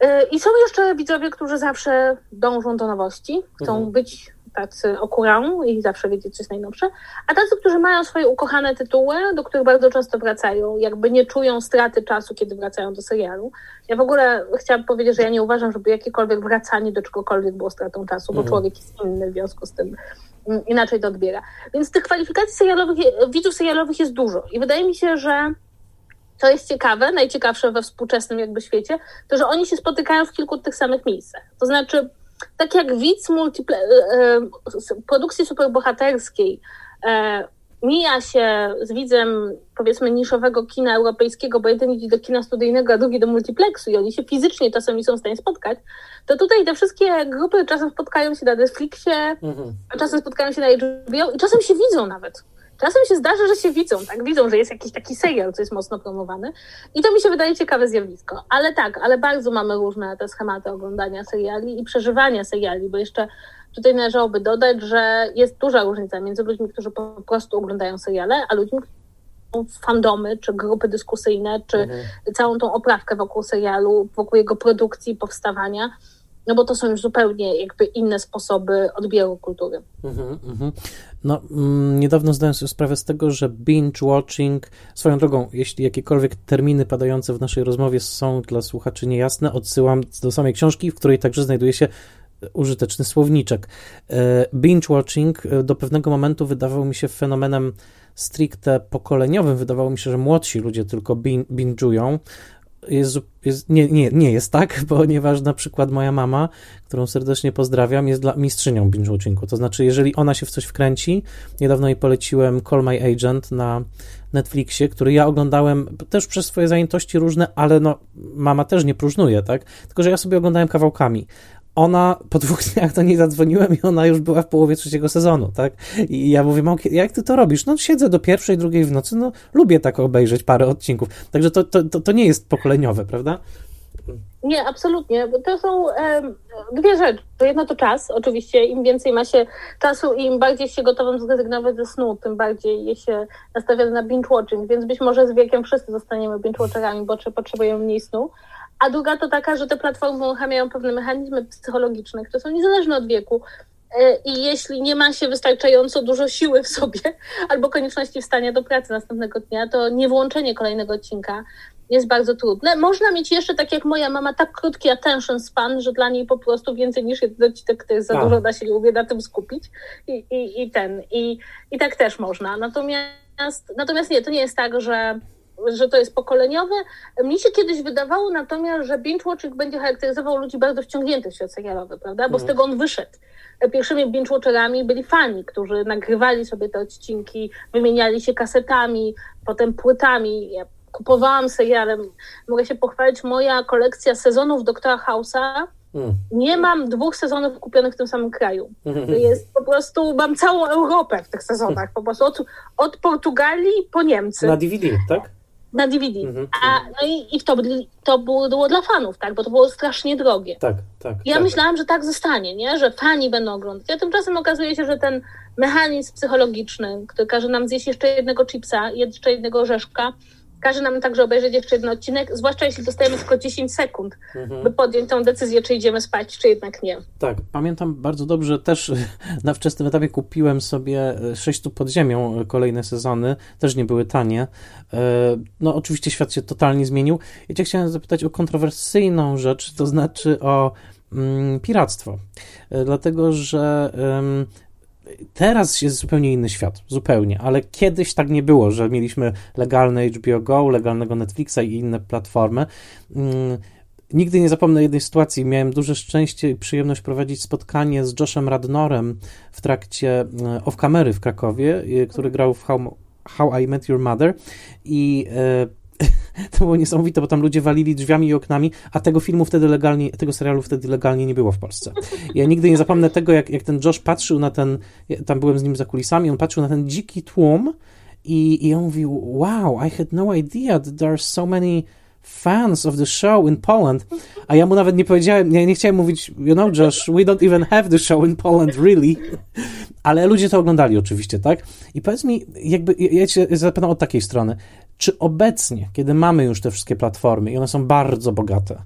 E, I są jeszcze widzowie, którzy zawsze dążą do nowości, chcą mhm. być tacy okurą i zawsze wiedzieć, co jest najnowsze, a tacy, którzy mają swoje ukochane tytuły, do których bardzo często wracają, jakby nie czują straty czasu, kiedy wracają do serialu. Ja w ogóle chciałam powiedzieć, że ja nie uważam, żeby jakiekolwiek wracanie do czegokolwiek było stratą czasu, bo mhm. człowiek jest inny w związku z tym inaczej to odbiera. Więc tych kwalifikacji serialowych, widzów serialowych jest dużo i wydaje mi się, że to jest ciekawe, najciekawsze we współczesnym jakby świecie, to że oni się spotykają w kilku tych samych miejscach. To znaczy, tak jak widz multiple- e, e, produkcji superbohaterskiej e, mija się z widzem, powiedzmy, niszowego kina europejskiego, bo jeden idzie do kina studyjnego, a drugi do multiplexu i oni się fizycznie czasami są w stanie spotkać, to tutaj te wszystkie grupy czasem spotkają się na Netflixie, mhm. a czasem spotkają się na HBO i czasem się widzą nawet. Czasem się zdarza, że się widzą, tak? Widzą, że jest jakiś taki serial, co jest mocno promowany. I to mi się wydaje ciekawe zjawisko. Ale tak, ale bardzo mamy różne te schematy oglądania seriali i przeżywania seriali, bo jeszcze tutaj należałoby dodać, że jest duża różnica między ludźmi, którzy po prostu oglądają seriale, a ludźmi, fandomy, czy grupy dyskusyjne, czy mhm. całą tą oprawkę wokół serialu, wokół jego produkcji, powstawania no bo to są już zupełnie jakby inne sposoby odbioru kultury. Mhm, mhm. No, mm, niedawno zdałem sobie sprawę z tego, że binge-watching, swoją drogą, jeśli jakiekolwiek terminy padające w naszej rozmowie są dla słuchaczy niejasne, odsyłam do samej książki, w której także znajduje się użyteczny słowniczek. E, binge-watching e, do pewnego momentu wydawał mi się fenomenem stricte pokoleniowym. Wydawało mi się, że młodsi ludzie tylko binge'ują, jest, jest, nie, nie, nie jest tak, *laughs* ponieważ na przykład moja mama, którą serdecznie pozdrawiam, jest dla mistrzynią binge-watchingu. To znaczy, jeżeli ona się w coś wkręci, niedawno jej poleciłem Call My Agent na Netflixie, który ja oglądałem też przez swoje zajętości różne, ale no, mama też nie próżnuje, tak? Tylko, że ja sobie oglądałem kawałkami ona po dwóch *laughs* dniach do niej zadzwoniłem i ona już była w połowie trzeciego sezonu, tak? I ja mówię, jak ty to robisz? No siedzę do pierwszej, drugiej w nocy, no lubię tak obejrzeć parę odcinków. Także to, to, to, to nie jest pokoleniowe, prawda? Nie, absolutnie. To są dwie rzeczy. Jedno to czas, oczywiście. Im więcej ma się czasu i im bardziej się gotowym zrezygnować ze snu, tym bardziej je się nastawia na binge-watching. Więc być może z wiekiem wszyscy zostaniemy binge-watcherami, bo potrzebujemy mniej snu. A druga to taka, że te platformy uruchamiają pewne mechanizmy psychologiczne, które są niezależne od wieku. E, I jeśli nie ma się wystarczająco dużo siły w sobie *laughs* albo konieczności wstania do pracy następnego dnia, to niewłączenie kolejnego odcinka jest bardzo trudne. Można mieć jeszcze, tak jak moja mama, tak krótki attention span, że dla niej po prostu więcej niż jeden odcinek to jest za A. dużo, da się lubię na tym skupić i, i, i ten. I, I tak też można. Natomiast, natomiast nie, to nie jest tak, że że to jest pokoleniowe. Mi się kiedyś wydawało natomiast, że binge-watching będzie charakteryzował ludzi bardzo wciągniętych w świat serialowy, prawda? Bo z mhm. tego on wyszedł. Pierwszymi binge-watcherami byli fani, którzy nagrywali sobie te odcinki, wymieniali się kasetami, potem płytami. Ja kupowałam seriale. Mogę się pochwalić, moja kolekcja sezonów Doktora House'a mm. nie mam dwóch sezonów kupionych w tym samym kraju. Jest po prostu, mam całą Europę w tych sezonach, po prostu od, od Portugalii po Niemcy. Na DVD, tak? Na DVD. Mm-hmm. A, no i, i to, to było, było, dla fanów, tak? Bo to było strasznie drogie. Tak, tak. Ja tak. myślałam, że tak zostanie, nie? Że fani będą oglądać. A tymczasem okazuje się, że ten mechanizm psychologiczny, który każe nam zjeść jeszcze jednego chipsa, jeszcze jednego orzeszka, każe nam także obejrzeć jeszcze jeden odcinek, zwłaszcza jeśli dostajemy tylko 10 sekund, mhm. by podjąć tą decyzję, czy idziemy spać, czy jednak nie. Tak, pamiętam bardzo dobrze, też na wczesnym etapie kupiłem sobie 6 tu pod ziemią kolejne sezony, też nie były tanie. E, no oczywiście świat się totalnie zmienił. Ja cię chciałem zapytać o kontrowersyjną rzecz, to znaczy o mm, piractwo. E, dlatego, że Teraz jest zupełnie inny świat, zupełnie, ale kiedyś tak nie było, że mieliśmy legalne HBO Go, legalnego Netflixa i inne platformy. Mm, nigdy nie zapomnę jednej sytuacji. Miałem duże szczęście i przyjemność prowadzić spotkanie z Joshem Radnorem w trakcie e, off-kamery w Krakowie, e, który grał w How, How I Met Your Mother i e, to było niesamowite, bo tam ludzie walili drzwiami i oknami, a tego filmu wtedy legalnie, tego serialu wtedy legalnie nie było w Polsce. Ja nigdy nie zapomnę tego, jak, jak ten Josh patrzył na ten, tam byłem z nim za kulisami, on patrzył na ten dziki tłum i, i on mówił, wow, I had no idea that there are so many fans of the show in Poland. A ja mu nawet nie powiedziałem, ja nie chciałem mówić, you know, Josh, we don't even have the show in Poland, really. Ale ludzie to oglądali oczywiście, tak? I powiedz mi, jakby, ja cię zapytam od takiej strony, czy obecnie, kiedy mamy już te wszystkie platformy i one są bardzo bogate,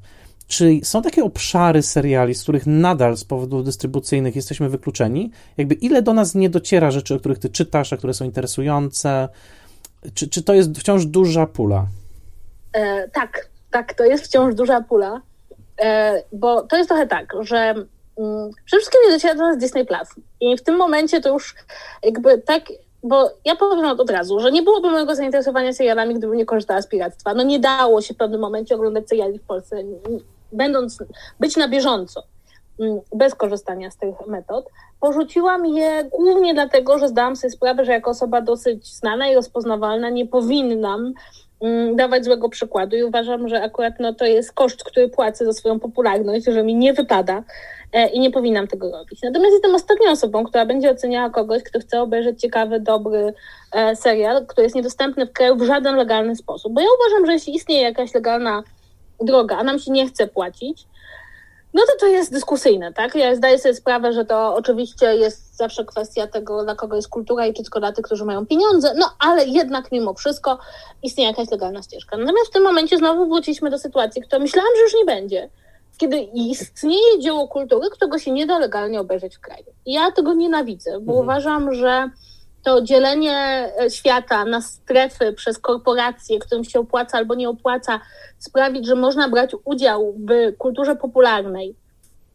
czy są takie obszary seriali, z których nadal z powodów dystrybucyjnych jesteśmy wykluczeni? Jakby ile do nas nie dociera rzeczy, o których ty czytasz, a które są interesujące? Czy, czy to jest wciąż duża pula? E, tak, tak, to jest wciąż duża pula, e, bo to jest trochę tak, że mm, przede wszystkim nie dociera do nas Disney Plus. I w tym momencie to już jakby tak bo ja powiem od razu, że nie byłoby mojego zainteresowania serialami, gdybym nie korzystała z piractwa. No nie dało się w pewnym momencie oglądać seriali w Polsce, będąc, być na bieżąco, mm, bez korzystania z tych metod. Porzuciłam je głównie dlatego, że zdałam sobie sprawę, że jako osoba dosyć znana i rozpoznawalna nie powinnam dawać złego przykładu i uważam, że akurat no, to jest koszt, który płacę za swoją popularność, że mi nie wypada E, i nie powinnam tego robić. Natomiast jestem ostatnią osobą, która będzie oceniała kogoś, kto chce obejrzeć ciekawy, dobry e, serial, który jest niedostępny w kraju w żaden legalny sposób. Bo ja uważam, że jeśli istnieje jakaś legalna droga, a nam się nie chce płacić, no to to jest dyskusyjne, tak? Ja zdaję sobie sprawę, że to oczywiście jest zawsze kwestia tego, dla kogo jest kultura i czy tylko dla tych, którzy mają pieniądze, no ale jednak mimo wszystko istnieje jakaś legalna ścieżka. Natomiast w tym momencie znowu wróciliśmy do sytuacji, którą myślałam, że już nie będzie kiedy istnieje dzieło kultury, którego się nie da legalnie obejrzeć w kraju. Ja tego nienawidzę, bo mhm. uważam, że to dzielenie e, świata na strefy przez korporacje, którym się opłaca albo nie opłaca, sprawić, że można brać udział w kulturze popularnej.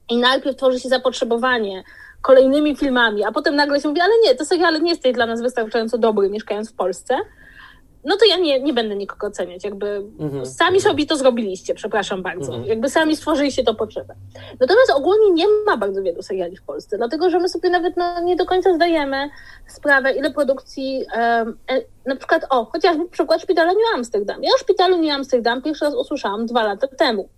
I najpierw tworzy się zapotrzebowanie kolejnymi filmami, a potem nagle się mówi, ale nie, to seriale nie jest dla nas wystarczająco dobry, mieszkając w Polsce, no to ja nie, nie będę nikogo oceniać. Jakby mhm. sami sobie to zrobiliście, przepraszam bardzo. Mhm. Jakby sami stworzyliście to potrzebę. Natomiast ogólnie nie ma bardzo wielu seriali w Polsce, dlatego że my sobie nawet no, nie do końca zdajemy sprawę, ile produkcji, um, na przykład, o, chociażby przykład szpitala New Amsterdam. Ja o szpitalu New Amsterdam pierwszy raz usłyszałam dwa lata temu.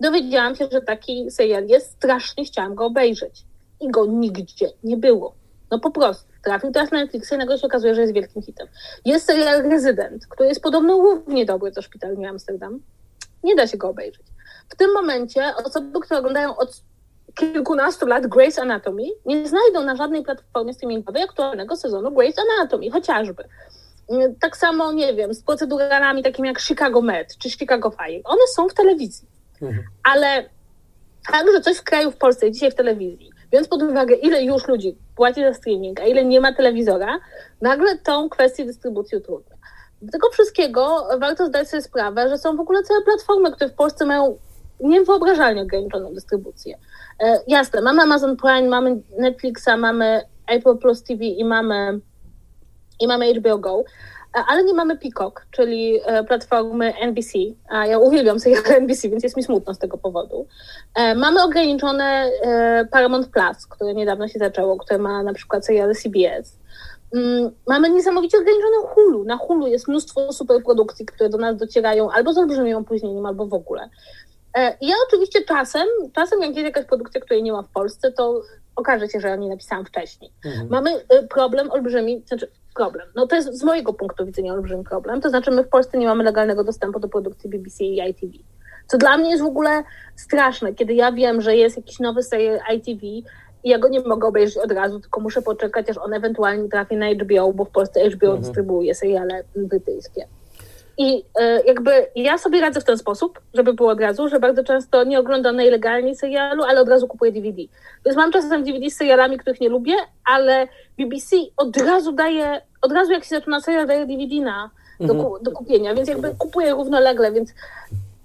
dowiedziałam się, że taki serial jest, strasznie chciałam go obejrzeć. I go nigdzie nie było. No po prostu. Trafił teraz na Netflixa i nagle się okazuje, że jest wielkim hitem. Jest serial Rezydent, który jest podobno równie dobry co Szpital New Amsterdam. Nie da się go obejrzeć. W tym momencie osoby, które oglądają od kilkunastu lat Grey's Anatomy nie znajdą na żadnej platformie streamingowej aktualnego sezonu Grey's Anatomy, chociażby. Tak samo, nie wiem, z proceduralami takimi jak Chicago Med czy Chicago Fire. One są w telewizji. Mhm. Ale także coś w kraju, w Polsce, dzisiaj w telewizji, biorąc pod uwagę, ile już ludzi płaci za streaming, a ile nie ma telewizora, nagle tą kwestię dystrybucji utrudnia. Do tego wszystkiego warto zdać sobie sprawę, że są w ogóle całe platformy, które w Polsce mają niewyobrażalnie ograniczoną dystrybucję. E, jasne, mamy Amazon Prime, mamy Netflixa, mamy Apple Plus TV i mamy, i mamy HBO Go, ale nie mamy Peacock, czyli e, platformy NBC. A ja uwielbiam serial *laughs* NBC, więc jest mi smutno z tego powodu. E, mamy ograniczone e, Paramount Plus, które niedawno się zaczęło, które ma na przykład seriale CBS. Mm, mamy niesamowicie ograniczoną Hulu. Na Hulu jest mnóstwo superprodukcji, które do nas docierają albo z olbrzymim opóźnieniem, albo w ogóle. E, ja oczywiście czasem, czasem jak jest jakaś produkcja, której nie ma w Polsce, to okaże się, że ja nie napisałam wcześniej. Mhm. Mamy e, problem olbrzymi, znaczy problem, no to jest z mojego punktu widzenia olbrzymi problem, to znaczy my w Polsce nie mamy legalnego dostępu do produkcji BBC i ITV. Co dla mnie jest w ogóle straszne, kiedy ja wiem, że jest jakiś nowy serial ITV i ja go nie mogę obejrzeć od razu, tylko muszę poczekać, aż on ewentualnie trafi na HBO, bo w Polsce HBO mhm. dystrybuuje seriale brytyjskie. I e, jakby ja sobie radzę w ten sposób, żeby było od razu, że bardzo często nie oglądam najlegalniej serialu, ale od razu kupuję DVD. Więc mam czasem DVD z serialami, których nie lubię, ale BBC od razu daje, od razu jak się zaczyna serial, daje DVD na, do, mhm. do kupienia, więc jakby kupuję równolegle, więc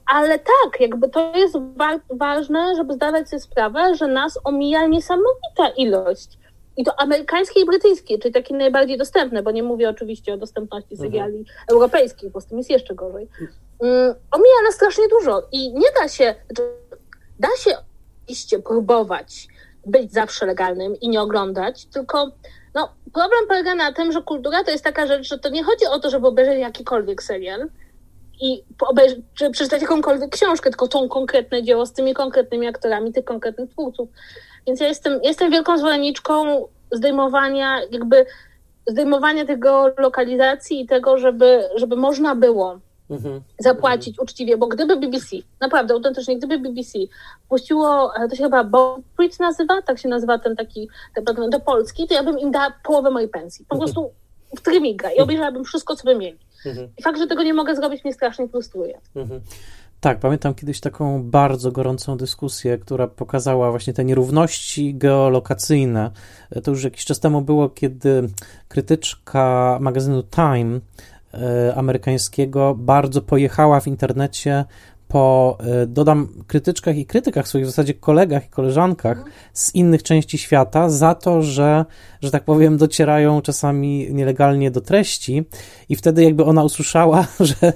ale tak, jakby to jest wa ważne, żeby zdawać sobie sprawę, że nas omija niesamowita ilość i to amerykańskie i brytyjskie, czyli takie najbardziej dostępne, bo nie mówię oczywiście o dostępności mhm. seriali mhm. europejskich, bo z tym jest jeszcze gorzej. Um, omija nas strasznie dużo i nie da się, znaczy, da się iście próbować być zawsze legalnym i nie oglądać, tylko no, problem polega na tym, że kultura to jest taka rzecz, że to nie chodzi o to, żeby obejrzeć jakikolwiek serial i obejrzeć, czy przeczytać jakąkolwiek książkę, tylko tą konkretne dzieło z tymi konkretnymi aktorami tych konkretnych twórców. Więc ja jestem, jestem wielką zwolenniczką zdejmowania, jakby zdejmowania tego lokalizacji i tego, żeby, żeby można było mhm. zapłacić mhm. uczciwie, bo gdyby BBC, naprawdę autentycznie, gdyby BBC puściło, to się chyba Brit nazywa, tak się nazywa ten taki, do Polski, to ja bym im dała połowę mojej pensji. Po mhm. prostu w trymiga i obejrzałabym wszystko, co by mieli. Mhm. I fakt, że tego nie mogę zrobić, mnie strasznie frustruje. Mhm. Tak, pamiętam kiedyś taką bardzo gorącą dyskusję, która pokazała właśnie te nierówności geolokacyjne. To już jakiś czas temu było, kiedy krytyczka magazynu Time e, amerykańskiego bardzo pojechała w internecie po, e, dodam, krytyczkach i krytykach, swoich w zasadzie kolegach i koleżankach z innych części świata za to, że, że tak powiem, docierają czasami nielegalnie do treści i wtedy jakby ona usłyszała, *laughs* że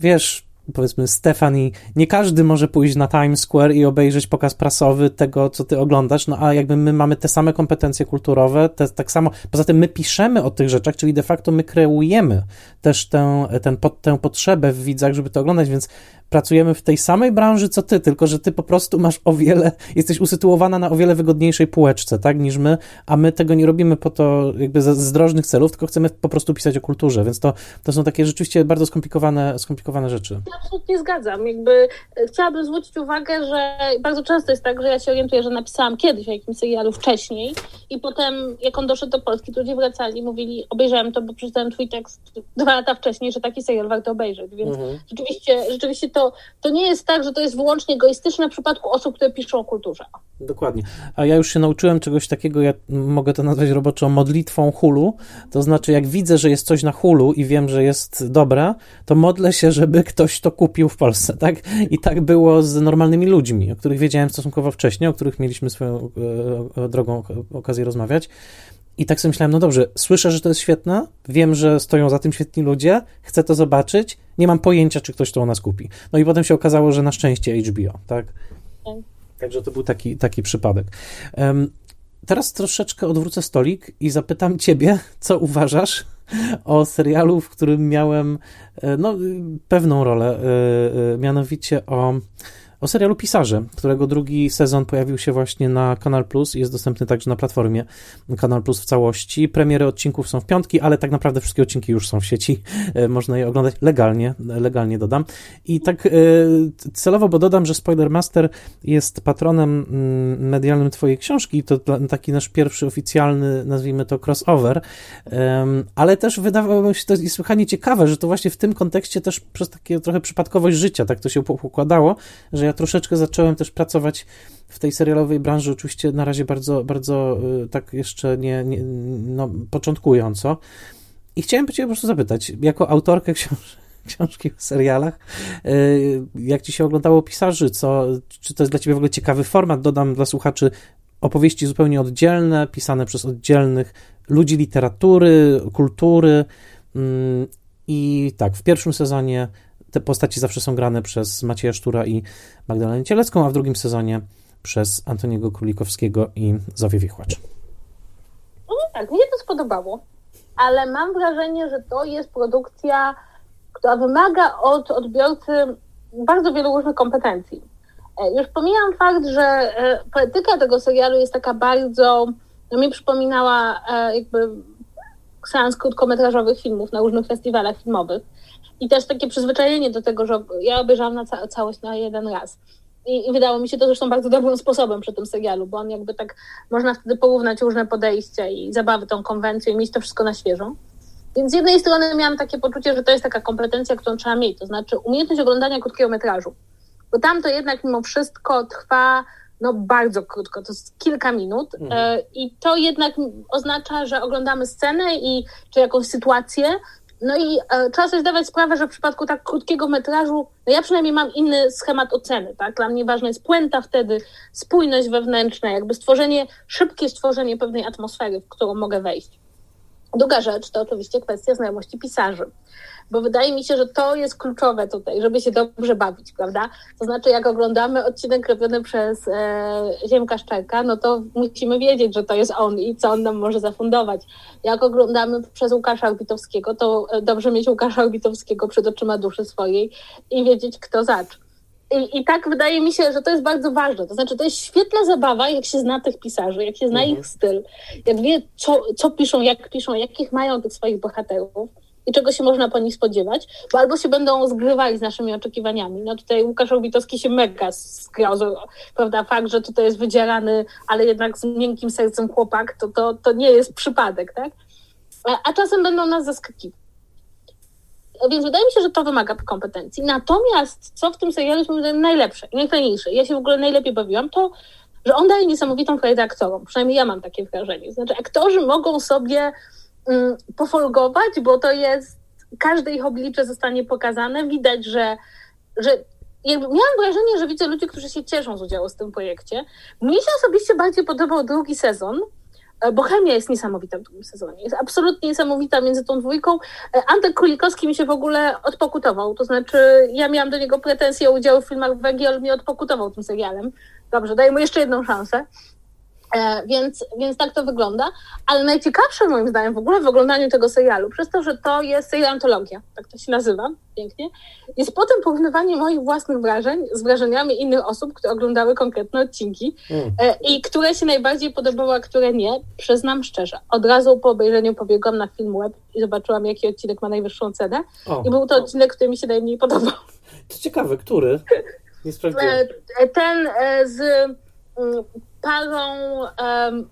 wiesz, powiedzmy Stefani, nie każdy może pójść na Times Square i obejrzeć pokaz prasowy tego, co ty oglądasz, no a jakby my mamy te same kompetencje kulturowe, te, tak samo, poza tym my piszemy o tych rzeczach, czyli de facto my kreujemy też tę, ten, tę potrzebę w widzach, żeby to oglądać, więc pracujemy w tej samej branży co ty, tylko że ty po prostu masz o wiele, jesteś usytuowana na o wiele wygodniejszej półeczce, tak, niż my, a my tego nie robimy po to jakby z zdrożnych celów, tylko chcemy po prostu pisać o kulturze, więc to, to są takie rzeczywiście bardzo skomplikowane, skomplikowane rzeczy. Ja absolutnie zgadzam, jakby e, chciałabym zwrócić uwagę, że bardzo często jest tak, że ja się orientuję, że napisałam kiedyś o jakimś serialu wcześniej i potem jak on doszedł do Polski, to ludzie wracali i mówili, obejrzałem to, bo przeczytałem twój tekst dwa lata wcześniej, że taki serial warto obejrzeć, więc mhm. rzeczywiście, rzeczywiście to, to nie jest tak, że to jest wyłącznie egoistyczne w przypadku osób, które piszą o kulturze. Dokładnie. A ja już się nauczyłem czegoś takiego, ja mogę to nazwać roboczo modlitwą hulu. To znaczy, jak widzę, że jest coś na hulu i wiem, że jest dobre, to modlę się, żeby ktoś to kupił w Polsce, tak? I tak było z normalnymi ludźmi, o których wiedziałem stosunkowo wcześnie, o których mieliśmy swoją e, drogą okazję rozmawiać. I tak sobie myślałem, no dobrze, słyszę, że to jest świetne, wiem, że stoją za tym świetni ludzie, chcę to zobaczyć, nie mam pojęcia, czy ktoś to u nas kupi. No i potem się okazało, że na szczęście HBO, tak? tak. Także to był taki, taki przypadek. Um, teraz troszeczkę odwrócę stolik i zapytam ciebie, co uważasz o serialu, w którym miałem e, no, pewną rolę, e, e, mianowicie o o serialu Pisarze, którego drugi sezon pojawił się właśnie na Kanal Plus i jest dostępny także na platformie Kanal Plus w całości. Premiery odcinków są w piątki, ale tak naprawdę wszystkie odcinki już są w sieci. E, można je oglądać legalnie, legalnie dodam. I tak e, celowo, bo dodam, że Spoilermaster jest patronem mm, medialnym twojej książki, to taki nasz pierwszy oficjalny, nazwijmy to crossover, ale też wydawało się to niesłychanie ciekawe, że to właśnie w tym kontekście też przez takie trochę przypadkowość życia tak to się układało, że ja troszeczkę zacząłem też pracować w tej serialowej branży, oczywiście na razie bardzo, bardzo y, tak jeszcze nie, nie no, początkująco. I chciałem Cię po prostu zapytać, jako autorkę książ *laughs* książki o serialach, y, jak Ci się oglądało pisarzy, co, czy to jest dla Ciebie w ogóle ciekawy format? Dodam dla słuchaczy opowieści zupełnie oddzielne, pisane przez oddzielnych ludzi literatury, kultury. Mm, I tak, w pierwszym sezonie te postaci zawsze są grane przez Macieja Sztura i Magdalenę Cielecką, a w drugim sezonie przez Antoniego Królikowskiego i Zofię Wichłacz. No tak, mnie to spodobało, ale mam wrażenie, że to jest produkcja, która wymaga od odbiorcy bardzo wielu różnych kompetencji. E, już pomijam fakt, że e, poetyka tego serialu jest taka bardzo, no mi przypominała e, jakby seans krótkometrażowych filmów na różnych festiwalach filmowych i też takie przyzwyczajenie do tego, że ja obejrzałam na ca całość na jeden raz. I, I, wydało mi się to zresztą bardzo dobrym sposobem przy tym serialu, bo on jakby tak można wtedy porównać różne podejścia i zabawy tą konwencją i mieć to wszystko na świeżo. Więc z jednej strony miałam takie poczucie, że to jest taka kompetencja, którą trzeba mieć, to znaczy umiejętność oglądania krótkiego metrażu. Bo tam to jednak mimo wszystko trwa no bardzo krótko, to jest kilka minut mhm. i to jednak oznacza, że oglądamy scenę i czy jakąś sytuację, no i e, trzeba sobie zdawać sprawę, że w przypadku tak krótkiego metrażu, no ja przynajmniej mam inny schemat oceny, tak? Dla mnie ważna jest puenta wtedy, spójność wewnętrzna, jakby stworzenie, szybkie stworzenie pewnej atmosfery, w którą mogę wejść. Druga rzecz to oczywiście kwestia znajomości pisarzy bo wydaje mi się, że to jest kluczowe tutaj, żeby się dobrze bawić, prawda? To znaczy, jak oglądamy odcinek robiony przez e, Ziemka Szczerka, no to musimy wiedzieć, że to jest on i co on nam może zafundować. Jak oglądamy przez Łukasza Orbitowskiego, to e, dobrze mieć Łukasza Orbitowskiego przed oczyma duszy swojej i wiedzieć, kto zacz. I, I tak wydaje mi się, że to jest bardzo ważne. To znaczy, to jest świetna zabawa, jak się zna tych pisarzy, jak się zna mhm. ich styl, jak wie, co, co piszą, jak piszą, jakich mają tych swoich bohaterów i czego się można po nich spodziewać, bo albo się będą zgrywali z naszymi oczekiwaniami. No tutaj Łukasz Obitowski się mega zgrał, prawda, fakt, że tutaj jest wydzierany, ale jednak z miękkim sercem chłopak, to, to, to nie jest przypadek, tak? A, a czasem będą nas zaskakiwać. Więc wydaje mi się, że to wymaga kompetencji. Natomiast co w tym serialu jest najlepsze i najfajniejsze, ja się w ogóle najlepiej bawiłam, to że on daje niesamowitą frajdę aktorom. Przynajmniej ja mam takie wrażenie. Znaczy, aktorzy mogą sobie pofolgować, bo to jest, każde ich oblicze zostanie pokazane. Widać, że, że jakby miałam wrażenie, że widzę ludzi, którzy się cieszą z udziału w tym projekcie. Mnie się osobiście bardziej podobał drugi sezon, e, bo chemia jest niesamowita w drugim sezonie. Jest absolutnie niesamowita między tą dwójką. E, Antek Królikowski mi się w ogóle odpokutował. To znaczy, ja miałam do niego pretensje o udział w filmach Węgiel, ale mnie odpokutował tym serialem. Dobrze, daję mu jeszcze jedną szansę. E, więc, więc tak to wygląda. Ale najciekawsze moim zdaniem w ogóle w oglądaniu tego serialu, przez to, że to jest serial antologia, tak to się nazywa pięknie, jest potem porównywanie moich własnych wrażeń z wrażeniami innych osób, które oglądały konkretne odcinki mm. E, i które się najbardziej podobały, a które nie, przyznam szczerze. Od razu po obejrzeniu pobiegłam na film web i zobaczyłam, jaki odcinek ma najwyższą cenę. O, I był to odcinek, który mi się najmniej podobał. To ciekawe, który? *laughs* Nie sprawdziłem. E, ten z mm, parą um,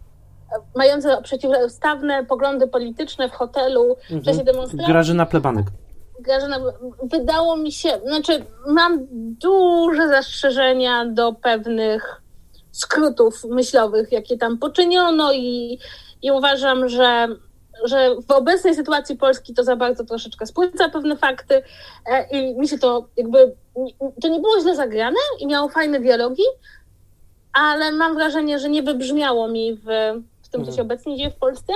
mającą przeciwstawne poglądy polityczne w hotelu w mhm. czasie demonstracji. Grażyna Plebanek. Grażyna, wydało mi się, znaczy mam duże zastrzeżenia do pewnych skrótów myślowych, jakie tam poczyniono i, i uważam, że, że w obecnej sytuacji Polski to za bardzo troszeczkę spłyca pewne fakty e, i mi się to jakby, to nie było źle zagrane i miało fajne dialogi, ale mam wrażenie, że nie wybrzmiało mi w, w tym, co się mhm. obecnie dzieje w Polsce.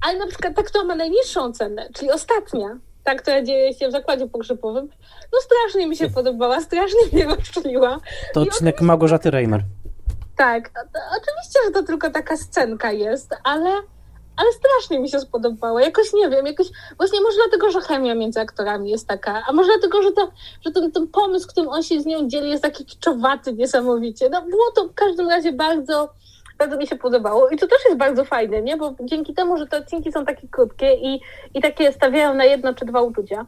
Ale na przykład ta, która ma najniższą cenę, czyli ostatnia, ta, która dzieje się w zakładzie pogrzebowym, no strasznie mi się podobała, strasznie mnie rozczuliła. To odcinek Małgorzaty Reimer. Tak, oczywiście, że to tylko taka scenka jest, ale, ale strasznie mi się spodobała. Jakoś nie wiem, jakoś właśnie może dlatego, że chemia między aktorami jest taka, a może dlatego, że, to, że ten, ten pomysł, którym on się z nią dzieli, jest taki kiczowaty niesamowicie. No było to w każdym razie bardzo bardzo mi się podobało i to też jest bardzo fajne, nie? Bo dzięki temu, że te odcinki są takie krótkie i, i takie stawiają na jedno czy dwa uczucia,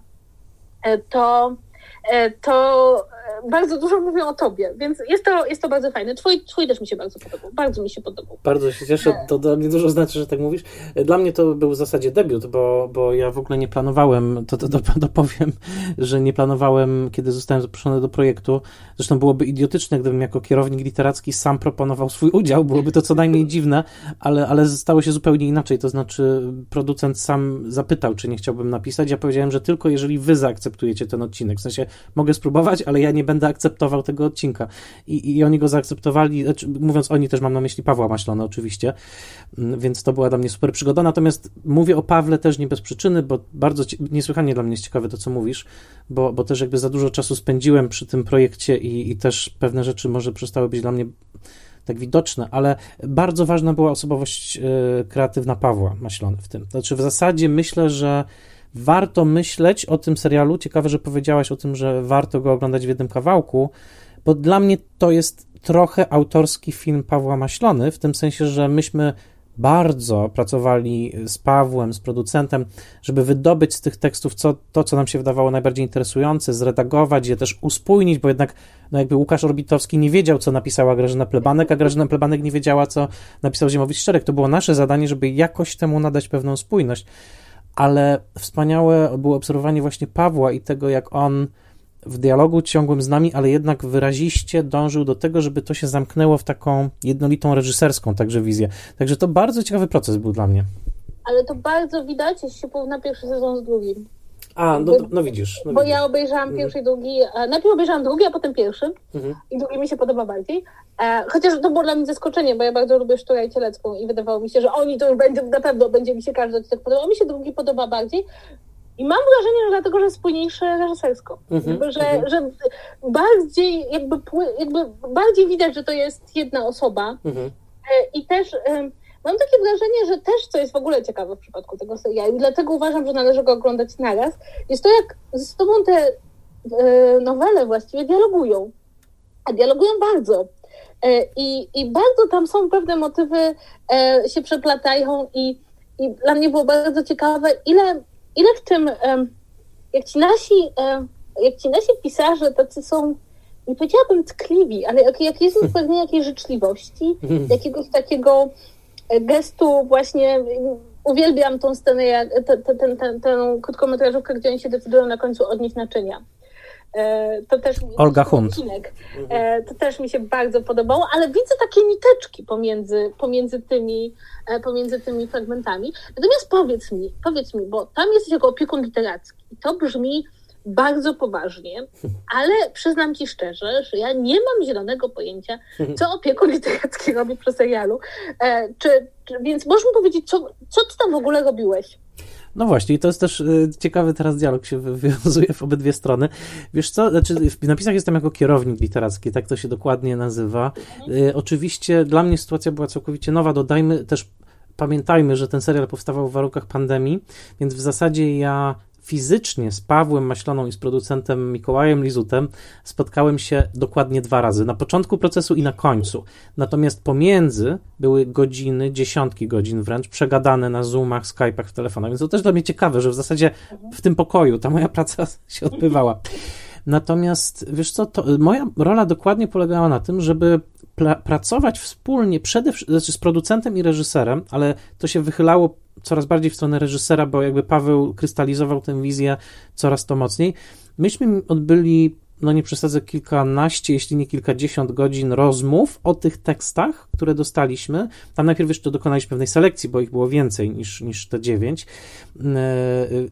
e, to E, to bardzo dużo mówią o tobie, więc jest to, jest to bardzo fajne. Twój, twój też mi się bardzo podobał, bardzo mi się podobał. Bardzo się cieszę, to dla mnie dużo znaczy, że tak mówisz. E, dla mnie to był w zasadzie debiut, bo, bo ja w ogóle nie planowałem, to, to, to dopowiem, *laughs* że nie planowałem, kiedy zostałem zaproszony do projektu, zresztą byłoby idiotyczne, gdybym jako kierownik literacki sam proponował swój udział, byłoby to co najmniej *laughs* dziwne, ale, ale stało się zupełnie inaczej, to znaczy producent sam zapytał, czy nie chciałbym napisać, ja powiedziałem, że tylko jeżeli wy zaakceptujecie ten odcinek, w sensie mogę spróbować, ale ja nie będę akceptował tego odcinka. I, i oni go zaakceptowali, znaczy, mówiąc oni, też mam na myśli Pawła Maślona oczywiście, mm, więc to była dla mnie super przygoda. Natomiast mówię o Pawle też nie bez przyczyny, bo bardzo niesłychanie dla mnie jest ciekawe to, co mówisz, bo, bo też jakby za dużo czasu spędziłem przy tym projekcie i, i też pewne rzeczy może przestały być dla mnie tak widoczne, ale bardzo ważna była osobowość y, kreatywna Pawła Maślona w tym. Znaczy w zasadzie myślę, że warto myśleć o tym serialu. Ciekawe, że powiedziałaś o tym, że warto go oglądać w jednym kawałku, bo dla mnie to jest trochę autorski film Pawła Maślony, w tym sensie, że myśmy bardzo pracowali z Pawłem, z producentem, żeby wydobyć z tych tekstów co, to, co nam się wydawało najbardziej interesujące, zredagować je, też uspójnić, bo jednak no jakby Łukasz Orbitowski nie wiedział, co napisała Grażyna Plebanek, a Grażyna Plebanek nie wiedziała, co napisał Ziemowicz Szczerek. To było nasze zadanie, żeby jakoś temu nadać pewną spójność ale wspaniałe było obserwowanie właśnie Pawła i tego, jak on w dialogu ciągłym z nami, ale jednak wyraziście dążył do tego, żeby to się zamknęło w taką jednolitą reżyserską także wizję. Także to bardzo ciekawy proces był dla mnie. Ale to bardzo widać, jeśli się porówna pierwszy sezon z drugim. A, no, no widzisz. No bo widzisz. ja obejrzałam mhm. pierwszy i drugi, najpierw obejrzałam drugi, a potem pierwszy mhm. i drugi mi się podoba bardziej. E, chociaż to było dla mnie zaskoczenie, bo ja bardzo lubię sztukę i cielecką i wydawało mi się, że oni to już będzie, na pewno będzie mi się każdy odcinek podobał. Mi się drugi podoba bardziej. I mam wrażenie, że dlatego, że jest spójniejszy reżysersko. Mhm, że, mhm. że bardziej jakby, jakby bardziej widać, że to jest jedna osoba. Mhm. E, I też Mam takie wrażenie, że też, co jest w ogóle ciekawe w przypadku tego serialu, i dlatego uważam, że należy go oglądać naraz, jest to, jak ze sobą te e, nowele właściwie dialogują. A dialogują bardzo. E, I, I bardzo tam są pewne motywy, e, się przeplatają i, i dla mnie było bardzo ciekawe, ile, ile w tym, jak ci nasi, jak ci nasi pisarze tacy są, nie powiedziałabym tkliwi, ale jak, jak jest *laughs* pewnie jakiejś życzliwości, jakiegoś takiego gestu właśnie uwielbiam tą scenę, tę krótkometrażówkę, gdzie oni się decydują na końcu odnieść naczynia. E, to też Olga Hunt. E, to też mi się bardzo podobało, ale widzę takie niteczki pomiędzy, pomiędzy, tymi, e, pomiędzy tymi fragmentami. Natomiast powiedz mi, powiedz mi, bo tam jesteś jako opiekun literacki. To brzmi bardzo poważnie, *laughs* ale przyznam Ci szczerze, że ja nie mam zielonego pojęcia, co *laughs* opiekun literacki robi przy serialu. Czy, czy, więc możesz mi powiedzieć, co, co Ty tam w ogóle robiłeś? No właśnie, i to jest też y, ciekawy teraz dialog się wywiązuje w obydwie strony. Wiesz co, znaczy w napisach jestem jako kierownik literacki, tak to się dokładnie nazywa. Y, oczywiście dla mnie sytuacja była całkowicie nowa, dodajmy też pamiętajmy, że ten serial powstawał w warunkach pandemii, więc w zasadzie ja fizycznie z Pawłem Maśloną i z producentem Mikołajem Lizutem spotkałem się dokładnie dwa razy. Na początku procesu i na końcu. Natomiast pomiędzy były godziny, dziesiątki godzin wręcz, przegadane na Zoomach, Skype'ach, w telefonach. Więc to też dla mnie ciekawe, że w zasadzie w tym pokoju ta moja praca *laughs* się odbywała. Natomiast wiesz co, to moja rola dokładnie polegała na tym, żeby pracować wspólnie, przede znaczy z producentem i reżyserem, ale to się wychylało coraz bardziej w stronę reżysera, bo jakby Paweł krystalizował tę wizję coraz to mocniej. Myśmy odbyli, no nie przesadzę, kilkanaście, jeśli nie kilkadziesiąt godzin rozmów o tych tekstach, które dostaliśmy. Tam najpierw jeszcze dokonaliśmy pewnej selekcji, bo ich było więcej niż, niż te dziewięć.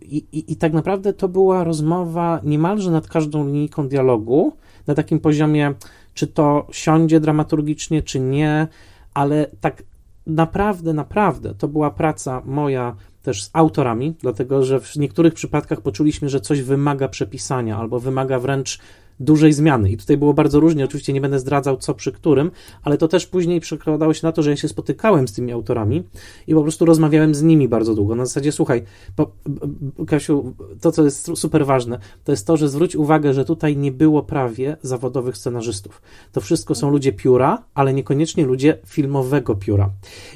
I, i, I tak naprawdę to była rozmowa niemalże nad każdą linijką dialogu, na takim poziomie, czy to siądzie dramaturgicznie, czy nie, ale tak naprawdę, naprawdę to była praca moja też z autorami, dlatego że w niektórych przypadkach poczuliśmy, że coś wymaga przepisania albo wymaga wręcz dużej zmiany. I tutaj było bardzo różnie, oczywiście nie będę zdradzał co przy którym, ale to też później przekładało się na to, że ja się spotykałem z tymi autorami i po prostu rozmawiałem z nimi bardzo długo. Na zasadzie, słuchaj, bo, Kasiu, to co jest super ważne, to jest to, że zwróć uwagę, że tutaj nie było prawie zawodowych scenarzystów. To wszystko są ludzie pióra, ale niekoniecznie ludzie filmowego pióra.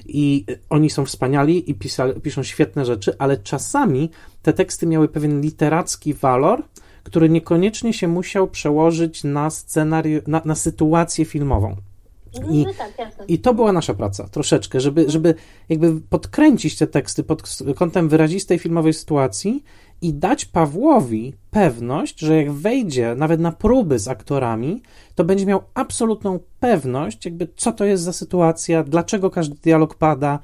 I oni są wspaniali i pisali, piszą świetne rzeczy, ale czasami te teksty miały pewien literacki walor, który niekoniecznie się musiał przełożyć na scenariusz, na, na sytuację filmową. I, no tak, I to była nasza praca, troszeczkę, żeby, żeby jakby podkręcić te teksty pod kątem wyrazistej filmowej sytuacji i dać Pawłowi pewność, że jak wejdzie nawet na próby z aktorami, to będzie miał absolutną pewność, jakby co to jest za sytuacja, dlaczego każdy dialog pada,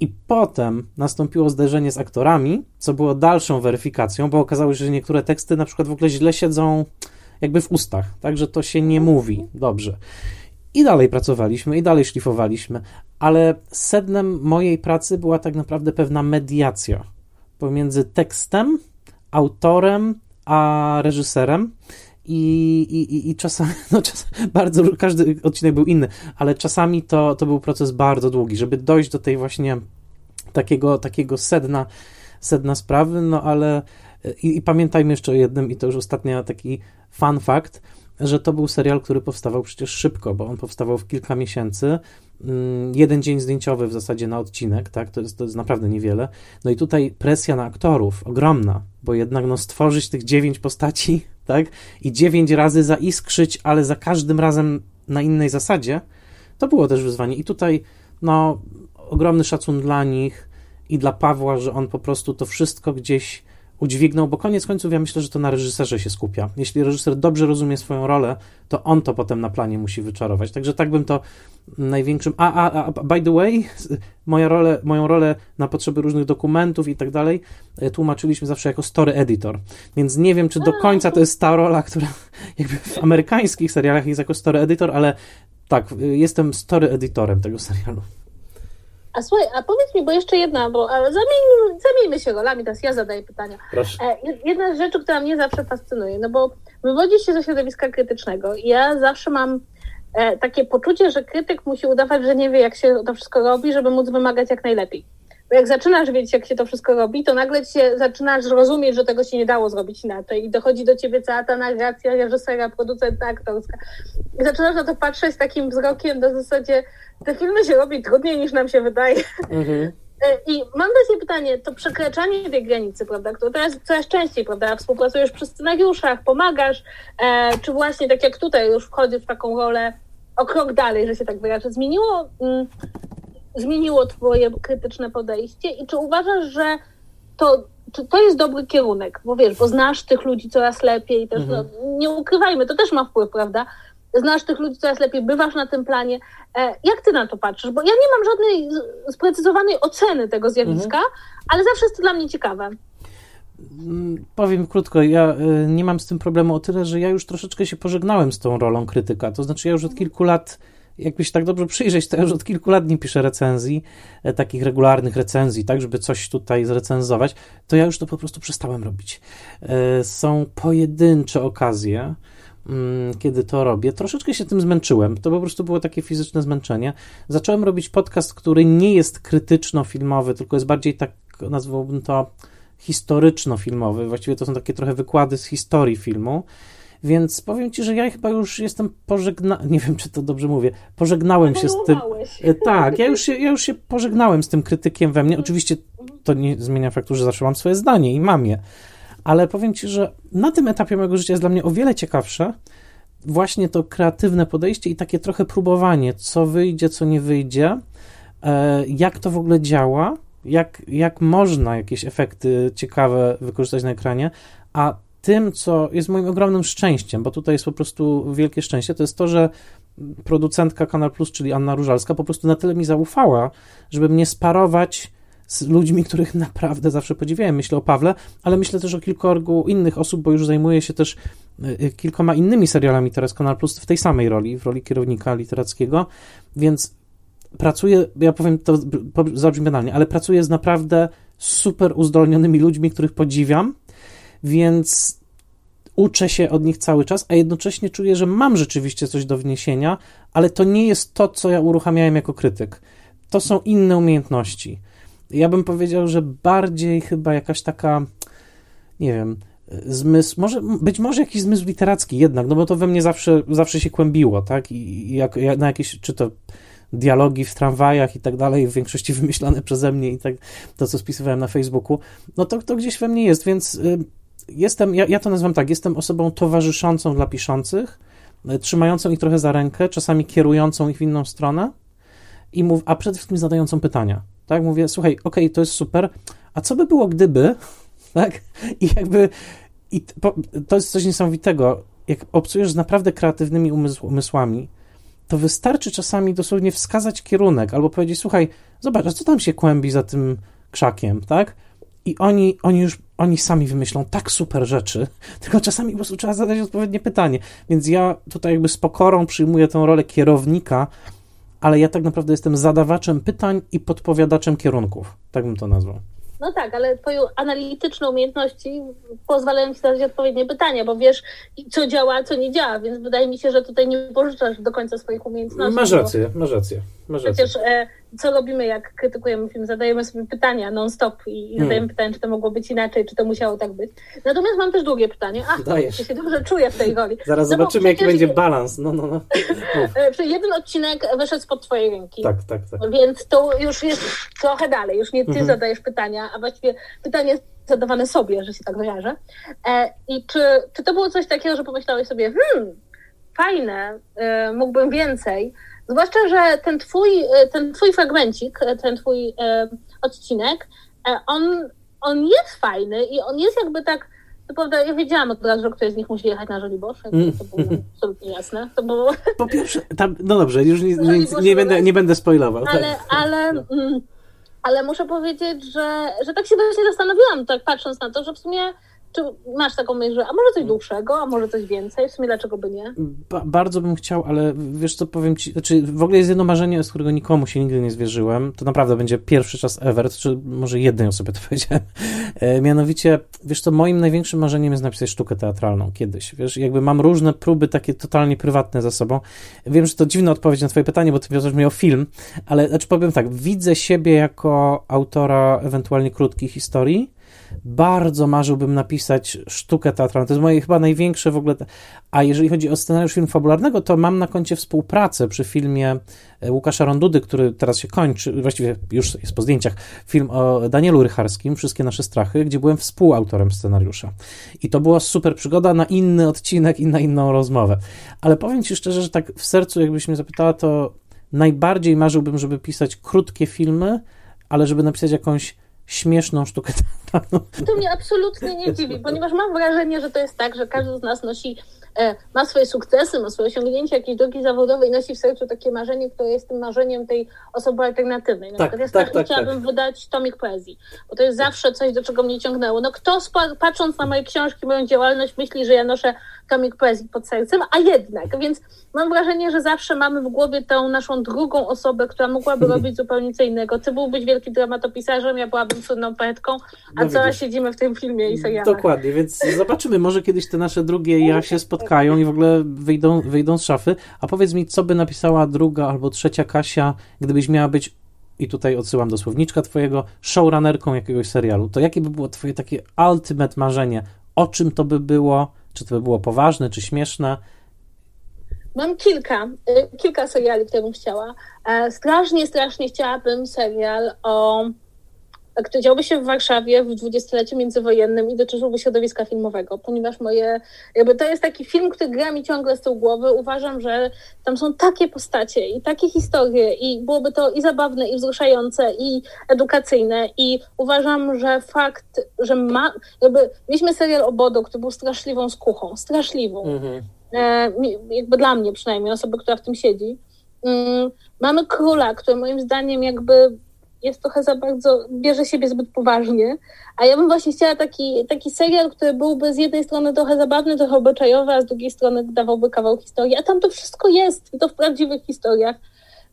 i potem nastąpiło zderzenie z aktorami, co było dalszą weryfikacją, bo okazało się, że niektóre teksty na przykład w ogóle źle siedzą jakby w ustach, także to się nie mówi dobrze. I dalej pracowaliśmy, i dalej szlifowaliśmy, ale sednem mojej pracy była tak naprawdę pewna mediacja pomiędzy tekstem, autorem, a reżyserem. I, i, i czasami, *laughs* no czas, bardzo, każdy odcinek był inny, ale czasami to, to był proces bardzo długi, żeby dojść do tej właśnie takiego, takiego sedna, sedna sprawy, no ale i, i pamiętajmy jeszcze o jednym, i to już ostatnia taki fun fact, że to był serial, który powstawał przecież szybko, bo on powstawał w kilka miesięcy. Mm, jeden dzień zdjęciowy w zasadzie na odcinek, tak? To jest, to jest naprawdę niewiele. No i tutaj presja na aktorów ogromna, bo jednak no, stworzyć tych dziewięć postaci, *laughs* tak? I dziewięć razy zaiskrzyć, ale za każdym razem na innej zasadzie, to było też wyzwanie. I tutaj, no, ogromny szacun dla nich i dla Pawła, że on po prostu to wszystko gdzieś udźwignął, bo koniec końców ja myślę, że to na reżyserze się skupia. Jeśli reżyser dobrze rozumie swoją rolę, to on to potem na planie musi wyczarować. Także tak bym to największym. A, a, a by the way, *laughs* moja rolę, moją rolę na potrzeby różnych dokumentów i tak dalej e, tłumaczyliśmy zawsze jako story editor. Więc nie wiem, czy do końca to jest ta rola, która *laughs* jakby w amerykańskich serialach jest jako story editor, ale tak, jestem story editorem tego serialu. A słuchaj, a powiedz mi, bo jeszcze jedna, bo zamieńmy, zamieńmy się rolami, teraz ja zadaję pytania. Proszę. E, jedna z rzeczy, która mnie zawsze fascynuje, no bo wywodzisz się ze środowiska krytycznego i ja zawsze mam e, takie poczucie, że krytyk musi udawać, że nie wie, jak się to wszystko robi, żeby móc wymagać jak najlepiej. Bo jak zaczynasz wiedzieć, jak się to wszystko robi, to nagle się zaczynasz rozumieć, że tego się nie dało zrobić inaczej i dochodzi do ciebie cała ta narracja reżysera, producenta, aktorska. I zaczynasz na to patrzeć z takim wzrokiem do zasadzie, te filmy się robi trudniej niż nam się wydaje. Mhm. E, I mam do Ciebie pytanie, to przekraczanie tej granicy, prawda, które teraz coraz częściej, prawda, współpracujesz przy scenariuszach, pomagasz, e, czy właśnie tak jak tutaj już wchodzisz w taką rolę o krok dalej, że się tak wyrażę, zmieniło, mm, zmieniło Twoje krytyczne podejście i czy uważasz, że to, czy to jest dobry kierunek? Bo wiesz, bo znasz tych ludzi coraz lepiej, też, no, mhm. no, nie ukrywajmy, to też ma wpływ, prawda? znasz tych ludzi coraz lepiej, bywasz na tym planie. E, jak ty na to patrzysz? Bo ja nie mam żadnej sprecyzowanej oceny tego zjawiska, mhm. ale zawsze jest to dla mnie ciekawe. Mm, powiem krótko, ja e, nie mam z tym problemu o tyle, że ja już troszeczkę się pożegnałem z tą rolą krytyka. To znaczy, ja już od kilku lat jakby się tak dobrze przyjrzeć, to ja już od kilku lat nie piszę recenzji, e, takich regularnych recenzji, tak, żeby coś tutaj zrecenzować, to ja już to po prostu przestałem robić. Są pojedyncze okazje, Mm, kiedy to robię. Troszeczkę się tym zmęczyłem. To po prostu było takie fizyczne zmęczenie. Zacząłem robić podcast, który nie jest krytyczno-filmowy, tylko jest bardziej tak, nazwałbym to historyczno-filmowy. Właściwie to są takie trochę wykłady z historii filmu. Więc powiem ci, że ja chyba już jestem pożegnany, *laughs* nie wiem czy to dobrze mówię, pożegnałem się z tym. E, tak, ja już, się, ja już się pożegnałem z tym krytykiem we mnie. Oczywiście to nie zmienia faktu, że zawsze mam swoje zdanie i mam je ale powiem Ci, że na tym etapie mojego życia jest dla mnie o wiele ciekawsze właśnie to kreatywne podejście i takie trochę próbowanie, co wyjdzie, co nie wyjdzie, e, jak to w ogóle działa, jak, jak można jakieś efekty ciekawe wykorzystać na ekranie, a tym, co jest moim ogromnym szczęściem, bo tutaj jest po prostu wielkie szczęście, to jest to, że producentka Kanal Plus, czyli Anna Różalska, po prostu na tyle mi zaufała, żeby mnie sparować z ludźmi, których naprawdę zawsze podziwiałem. Myślę o Pawle, ale myślę też o kilkorgu innych osób, bo już zajmuję się też e, e, kilkoma innymi serialami teraz Kanal Plus w tej samej roli, w roli kierownika literackiego, więc pracuję, ja powiem to zabrzmi banalnie, ale pracuję z naprawdę super uzdolnionymi ludźmi, których podziwiam, więc uczę się od nich cały czas, a jednocześnie czuję, że mam rzeczywiście coś do wniesienia, ale to nie jest to, co ja uruchamiałem jako krytyk. To są inne umiejętności. Ja bym powiedział, że bardziej chyba jakaś taka, nie wiem, zmysł, może, być może jakiś zmysł literacki jednak, no bo to we mnie zawsze, zawsze się kłębiło, tak? I jak, jak na jakieś, czy to dialogi w tramwajach i tak dalej, w większości *laughs* wymyślane przeze mnie i tak, to co spisywałem na Facebooku, no to, to gdzieś we mnie jest, więc y, jestem, ja, ja to nazywam tak, jestem osobą towarzyszącą dla piszących, y, trzymającą ich trochę za rękę, czasami kierującą ich w inną stronę, i mów, a przede wszystkim zadającą pytania, tak? Mówię, słuchaj, okej, okay, to jest super, a co by było gdyby, *laughs* tak? I jakby, i to jest coś niesamowitego, jak obcujesz z naprawdę kreatywnymi umysł, umysłami, to wystarczy czasami dosłownie wskazać kierunek albo powiedzieć, słuchaj, zobacz, a co tam się kłębi za tym krzakiem, tak? I oni, oni już, oni sami wymyślą tak super rzeczy, *laughs* tylko czasami po prostu trzeba zadać odpowiednie pytanie. Więc ja tutaj jakby z pokorą przyjmuję tę rolę kierownika, ale ja tak naprawdę jestem zadawaczem pytań i podpowiadaczem kierunków. Tak bym to nazwał. No tak, ale twoje analityczne umiejętności pozwalają ci zadać odpowiednie pytania, bo wiesz, co działa, a co nie działa, więc wydaje mi się, że tutaj nie pożyczasz do końca swoich umiejętności. Masz rację, masz rację. Masz Przecież e, co robimy, jak krytykujemy film? Zadajemy sobie pytania non-stop i, i hmm. zadajemy pytanie, czy to mogło być inaczej, czy to musiało tak być. Natomiast mam też drugie pytanie. Ach, Dajesz. ja się dobrze czuję w tej roli. Zaraz no zobaczymy, jaki będzie balans. No, no, no. *laughs* E, jeden odcinek wyszedł spod twojej ręki. Tak, tak, tak. Więc to już jest trochę dalej. Już nie ty mhm. zadajesz pytania, a właściwie pytanie zadawane sobie, że się tak wyrażę. E, I czy, czy to było coś takiego, że pomyślałeś sobie, hmm, fajne, e, mógłbym więcej, Zwłaszcza, że ten twój, e, ten twój fragmencik, e, ten twój e, odcinek, on, on jest fajny i on jest jakby tak, to prawda, ja wiedziałam od razu, że ktoś z nich musi jechać na Żoliborz, mm. to było absolutnie jasne. To było... Po pierwsze, tam, no dobrze, już nie, nie, nie, będę, nie będę spoilował. Ale, tak. ale, no. mm, ale muszę powiedzieć, że, że tak się właśnie zastanowiłam, tak patrząc na to, że w sumie czy masz taką myśl, że a może coś dłuższego, a może coś więcej? W sumie dlaczego by nie? Ba bardzo bym chciał, ale wiesz co, powiem ci, znaczy w ogóle jest jedno marzenie, z którego nikomu się nigdy nie zwierzyłem. To naprawdę będzie pierwszy czas ever, czy może jednej osobie to *laughs* powiedziałem. E, mianowicie, wiesz co, moim największym marzeniem jest napisać sztukę teatralną kiedyś. Wiesz, jakby mam różne próby takie totalnie prywatne za sobą. Wiem, że to dziwna odpowiedź na twoje pytanie, bo ty wiozłeś mnie o film, ale znaczy powiem tak, widzę siebie jako autora ewentualnie krótkich historii, bardzo marzyłbym napisać sztukę teatralną. To jest moje chyba największe w ogóle. A jeżeli chodzi o scenariusz filmu fabularnego, to mam na koncie współpracę przy filmie e, Łukasza Rondudy, który teraz się kończy, właściwie już jest po zdjęciach, film o Danielu Rycharskim, Wszystkie nasze strachy, gdzie byłem współautorem scenariusza. I to była super przygoda na inny odcinek i na inną rozmowę. Ale powiem Ci szczerze, że tak w sercu, jakbyś mnie zapytała, to najbardziej marzyłbym, żeby pisać krótkie filmy, ale żeby napisać jakąś śmieszną sztukę teatralną. To mnie absolutnie nie dziwi, ponieważ mam wrażenie, że to jest tak, że każdy z nas nosi, ma swoje sukcesy, ma swoje osiągnięcia, jakieś drogi zawodowe i nosi w sercu takie marzenie, które jest tym marzeniem tej osoby alternatywnej. Na tak, przykład ja tak, tak, chciałabym tak. wydać tomik poezji, bo to jest zawsze coś, do czego mnie ciągnęło. No kto patrząc na moje książki, moją działalność myśli, że ja noszę tomik poezji pod sercem, a jednak, więc mam wrażenie, że zawsze mamy w głowie tą naszą drugą osobę, która mogłaby robić zupełnie co innego. Ty byłbyś wielkim dramatopisarzem, ja byłabym cudną poetką, a no co siedzimy w tym filmie i serialach. Dokładnie, więc zobaczymy, może kiedyś te nasze drugie ja się spotkają i w ogóle wyjdą, wyjdą z szafy, a powiedz mi, co by napisała druga albo trzecia Kasia, gdybyś miała być i tutaj odsyłam do słowniczka twojego, showrunnerką jakiegoś serialu, to jakie by było twoje takie ultimate marzenie? O czym to by było? Czy to by było poważne, czy śmieszne? Mam kilka, y, kilka seriali, które bym chciała. E, strasznie, strasznie chciałabym serial o który działby się w Warszawie w dwudziestoleciu międzywojennym i dotyczyłby środowiska filmowego, ponieważ moje, jakby to jest taki film, który gra mi ciągle z tyłu głowy. Uważam, że tam są takie postacie i takie historie i byłoby to i zabawne, i wzruszające, i edukacyjne i uważam, że fakt, że ma, jakby mieliśmy serial o Bodo, który był straszliwą skuchą, straszliwą. Mhm. E, jakby dla mnie przynajmniej, osoby, która w tym siedzi. Mm, mamy króla, który moim zdaniem jakby jest trochę za bardzo, bierze siebie zbyt poważnie, a ja bym właśnie chciała taki, taki serial, który byłby z jednej strony trochę zabawny, trochę obyczajowy, a z drugiej strony dawałby kawał historii, a tam to wszystko jest i to w prawdziwych historiach,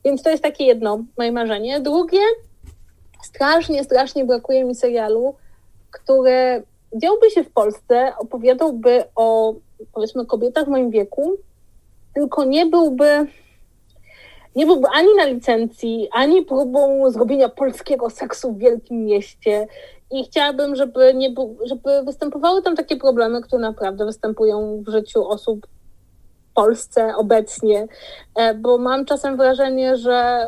więc to jest takie jedno moje marzenie. Drugie, strasznie, strasznie brakuje mi serialu, które działby się w Polsce, opowiadałby o powiedzmy kobietach w moim wieku, tylko nie byłby nie byłby ani na licencji, ani próbą zrobienia polskiego seksu w wielkim mieście. I chciałabym, żeby, nie żeby występowały tam takie problemy, które naprawdę występują w życiu osób w Polsce obecnie, e, bo mam czasem wrażenie, że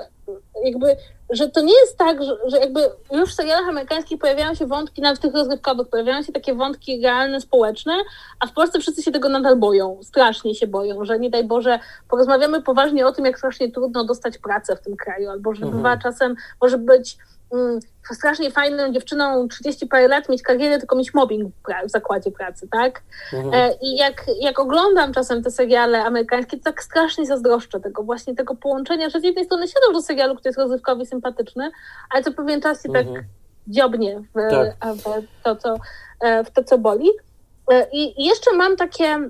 jakby że to nie jest tak, że, że, jakby już w serialach amerykańskich pojawiają się wątki, nawet w tych rozrywkowych, pojawiają się takie wątki realne, społeczne, a w Polsce wszyscy się tego nadal boją, strasznie się boją, że nie daj Boże, porozmawiamy poważnie o tym, jak strasznie trudno dostać pracę w tym kraju, albo że mhm. bywa czasem, może być strasznie fajną dziewczyną 30 parę lat mieć karierę, tylko mieć mobbing w zakładzie pracy, tak? Mhm. E, I jak, jak oglądam czasem te seriale amerykańskie, to tak strasznie zazdroszczę tego właśnie, tego połączenia, że z jednej strony siedzą do serialu, który jest rozrywkowy i sympatyczny, ale co pewien czas się tak mhm. tak dziobnie w, tak. w, to, co, e, w to, co boli. E, I, I jeszcze mam takie,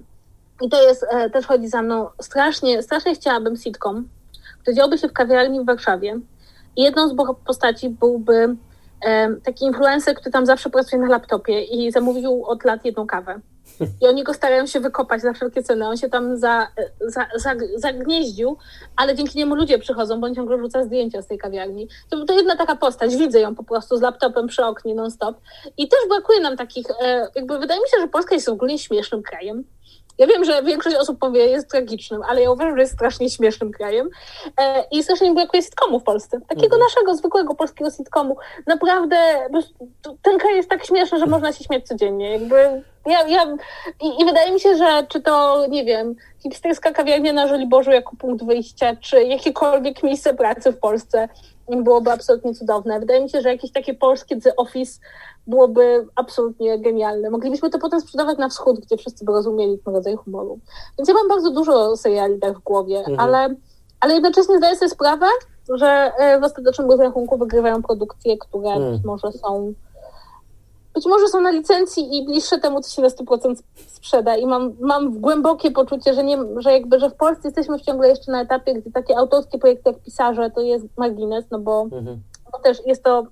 i to jest, też chodzi za mną, strasznie, strasznie chciałabym sitcom, który działby się w kawiarni w Warszawie, jedną z postaci byłby taki influencer, który tam zawsze pracuje na laptopie i zamówił od lat jedną kawę. I oni go starają się wykopać za wszelkie ceny. On się tam za, za, za, zagnieździł, ale dzięki niemu ludzie przychodzą, bo on ciągle rzuca zdjęcia z tej kawiarni. To, to jedna taka postać, widzę ją po prostu z laptopem przy oknie non-stop. I też brakuje nam takich, e, jakby wydaje mi się, że Polska jest ogólnie śmiesznym krajem. Ja wiem, że większość osób powie, jest tragicznym, ale ja uważam, że jest strasznie śmiesznym krajem. E, I strasznie mi brakuje sitcomu w Polsce. Takiego mhm. naszego, zwykłego polskiego sitcomu. Naprawdę ten kraj jest tak śmieszny, że można się śmiać codziennie. Jakby ja, ja, i, i, wydaje mi się, że czy to, nie wiem, hipsterska kawiarnia na Żoliborzu jako punkt wyjścia, czy jakiekolwiek miejsce pracy w Polsce byłoby absolutnie cudowne. Wydaje mi się, że jakieś takie polskie The Office byłoby absolutnie genialne. Moglibyśmy to potem sprzedawać na wschód, gdzie wszyscy by rozumieli ten rodzaj humoru. Więc ja mam bardzo dużo seriali tak w głowie, mhm. ale, ale jednocześnie zdaję sobie sprawę, że e, w ostatecznym rozrachunku wygrywają produkcje, które mhm. być może są być może są na licencji i bliższe temu, co się na 100% sprzeda i mam, mam głębokie poczucie, że, nie, że jakby, że w Polsce jesteśmy ciągle jeszcze na etapie, gdzie takie autorskie projekty jak pisarze to jest margines, no bo, mhm. bo też jest to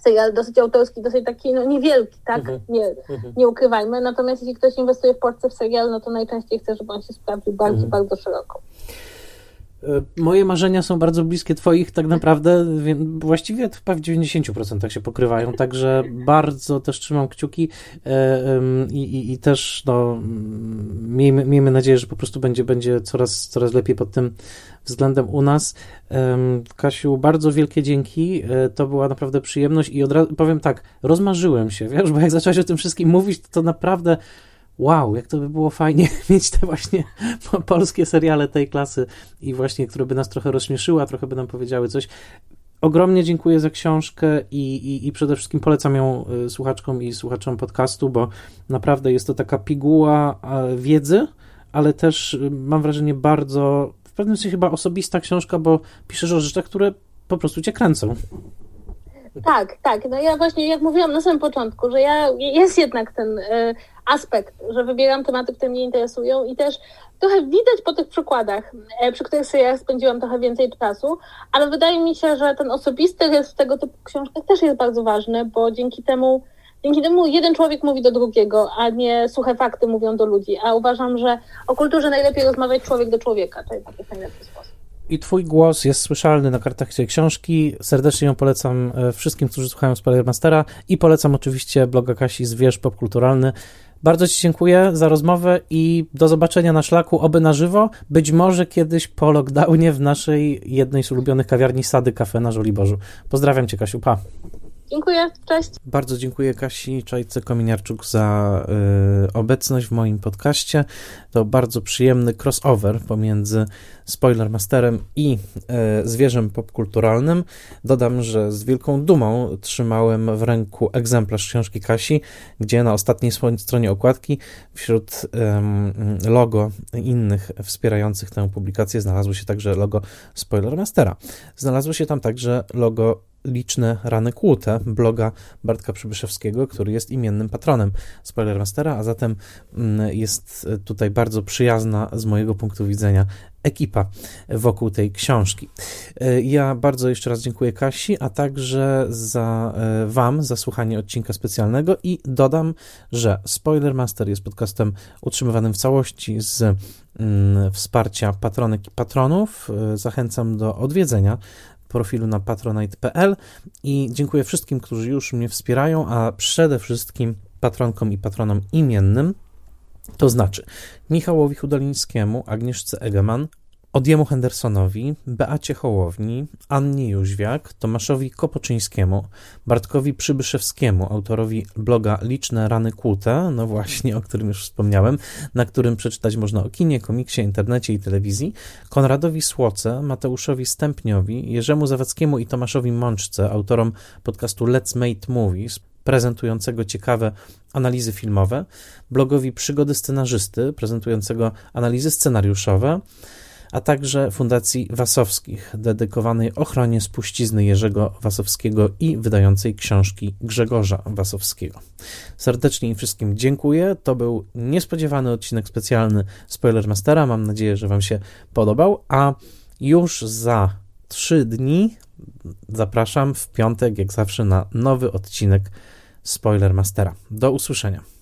serial dosyć autorski, dosyć taki no, niewielki, tak? Mhm. Nie, mhm. nie ukrywajmy. Natomiast jeśli ktoś inwestuje w Polsce w serial, no to najczęściej chce, żeby on się sprawdził bardzo, mhm. bardzo szeroko. E, moje marzenia są bardzo bliskie Twoich, tak naprawdę właściwie w 90% się pokrywają, także bardzo też trzymam kciuki e, i, i, i też no, miejmy, miejmy nadzieję, że po prostu będzie, będzie coraz, coraz lepiej pod tym względem u nas. Kasiu, bardzo wielkie dzięki, e, to była naprawdę przyjemność i od razu powiem tak, rozmarzyłem się, wiesz, bo jak zacząłeś o tym wszystkim mówić, to, to naprawdę wow, jak to by było fajnie *laughs* mieć te właśnie *laughs* polskie seriale tej klasy i właśnie, które by nas trochę rozśmieszyły, a trochę by nam powiedziały coś. Ogromnie dziękuję za książkę i, i, i przede wszystkim polecam ją y, słuchaczkom i słuchaczom podcastu, bo naprawdę jest to taka piguła wiedzy, ale też y, mam wrażenie bardzo, w pewnym sensie chyba osobista książka, bo piszesz o rzeczach, które po prostu cię kręcą. Tak, tak. No ja właśnie, jak mówiłam na samym początku, że ja jest jednak ten y, aspekt, że wybieram tematy, które mnie interesują i też trochę widać po tych przykładach, y, przy których sobie ja spędziłam trochę więcej czasu, ale wydaje mi się, że ten osobisty rys w tego typu książkach też jest bardzo ważny, bo dzięki temu Dzięki temu jeden człowiek mówi do drugiego, a nie suche fakty mówią do ludzi. A uważam, że o kulturze najlepiej rozmawiać człowiek do człowieka. To jest najlepszy sposób i Twój głos jest słyszalny na kartach tej książki. Serdecznie ją polecam e, wszystkim, którzy słuchają Spoilermastera i polecam oczywiście bloga Kasi Zwierz Popkulturalny. Bardzo Ci dziękuję za rozmowę i do zobaczenia na szlaku, oby na żywo. Być może kiedyś po lockdownie w naszej jednej z ulubionych kawiarni Sady Cafe na Żoliborzu. Pozdrawiam Cię, Kasiu. Pa. Dziękuję, cześć. Bardzo dziękuję Kasi Czajce-Kominiarczuk za y, obecność w moim podcaście. To bardzo przyjemny crossover pomiędzy Spoilermasterem i y, zwierzem popkulturalnym. Dodam, że z wielką dumą trzymałem w ręku egzemplarz książki Kasi, gdzie na ostatniej stronie okładki wśród y, logo innych wspierających tę publikację znalazło się także logo Spoilermastera. Znalazło się tam także logo liczne rany kłute bloga Bartka Przybyszewskiego, który jest imiennym patronem Spoilermastera, a zatem mm, jest tutaj bardzo przyjazna z mojego punktu widzenia ekipa wokół tej książki. E, ja bardzo jeszcze raz dziękuję Kasi, a także za e, Wam za słuchanie odcinka specjalnego i dodam, że Spoilermaster jest podcastem utrzymywanym w całości z mm, wsparcia patronek i patronów. E, zachęcam do odwiedzenia profilu na patronite.pl i dziękuję wszystkim, którzy już mnie wspierają, a przede wszystkim patronkom i patronom imiennym. To znaczy Michałowi Hudolińskiemu, Agnieszce Egeman, Odjemu Hendersonowi, Beacie Hołowni, Annie Jóźwiak, Tomaszowi Kopoczyńskiemu, Bartkowi Przybyszewskiemu, autorowi bloga Liczne Rany Kłute, no właśnie, o którym już wspomniałem, na którym przeczytać można o kinie, komiksie, internecie i telewizji, Konradowi Słoce, Mateuszowi Stępniowi, Jerzemu Zawackiemu i Tomaszowi Mączce, autorom podcastu Let's Make Movies, prezentującego ciekawe analizy filmowe, blogowi Przygody Scenarzysty, prezentującego analizy scenariuszowe, a także Fundacji Wasowskich, dedykowanej ochronie spuścizny Jerzego Wasowskiego i wydającej książki Grzegorza Wasowskiego. Serdecznie im wszystkim dziękuję. To był niespodziewany odcinek specjalny Spoilermastera. Mam nadzieję, że Wam się podobał, a już za trzy dni zapraszam w piątek, jak zawsze, na nowy odcinek Spoilermastera. Do usłyszenia.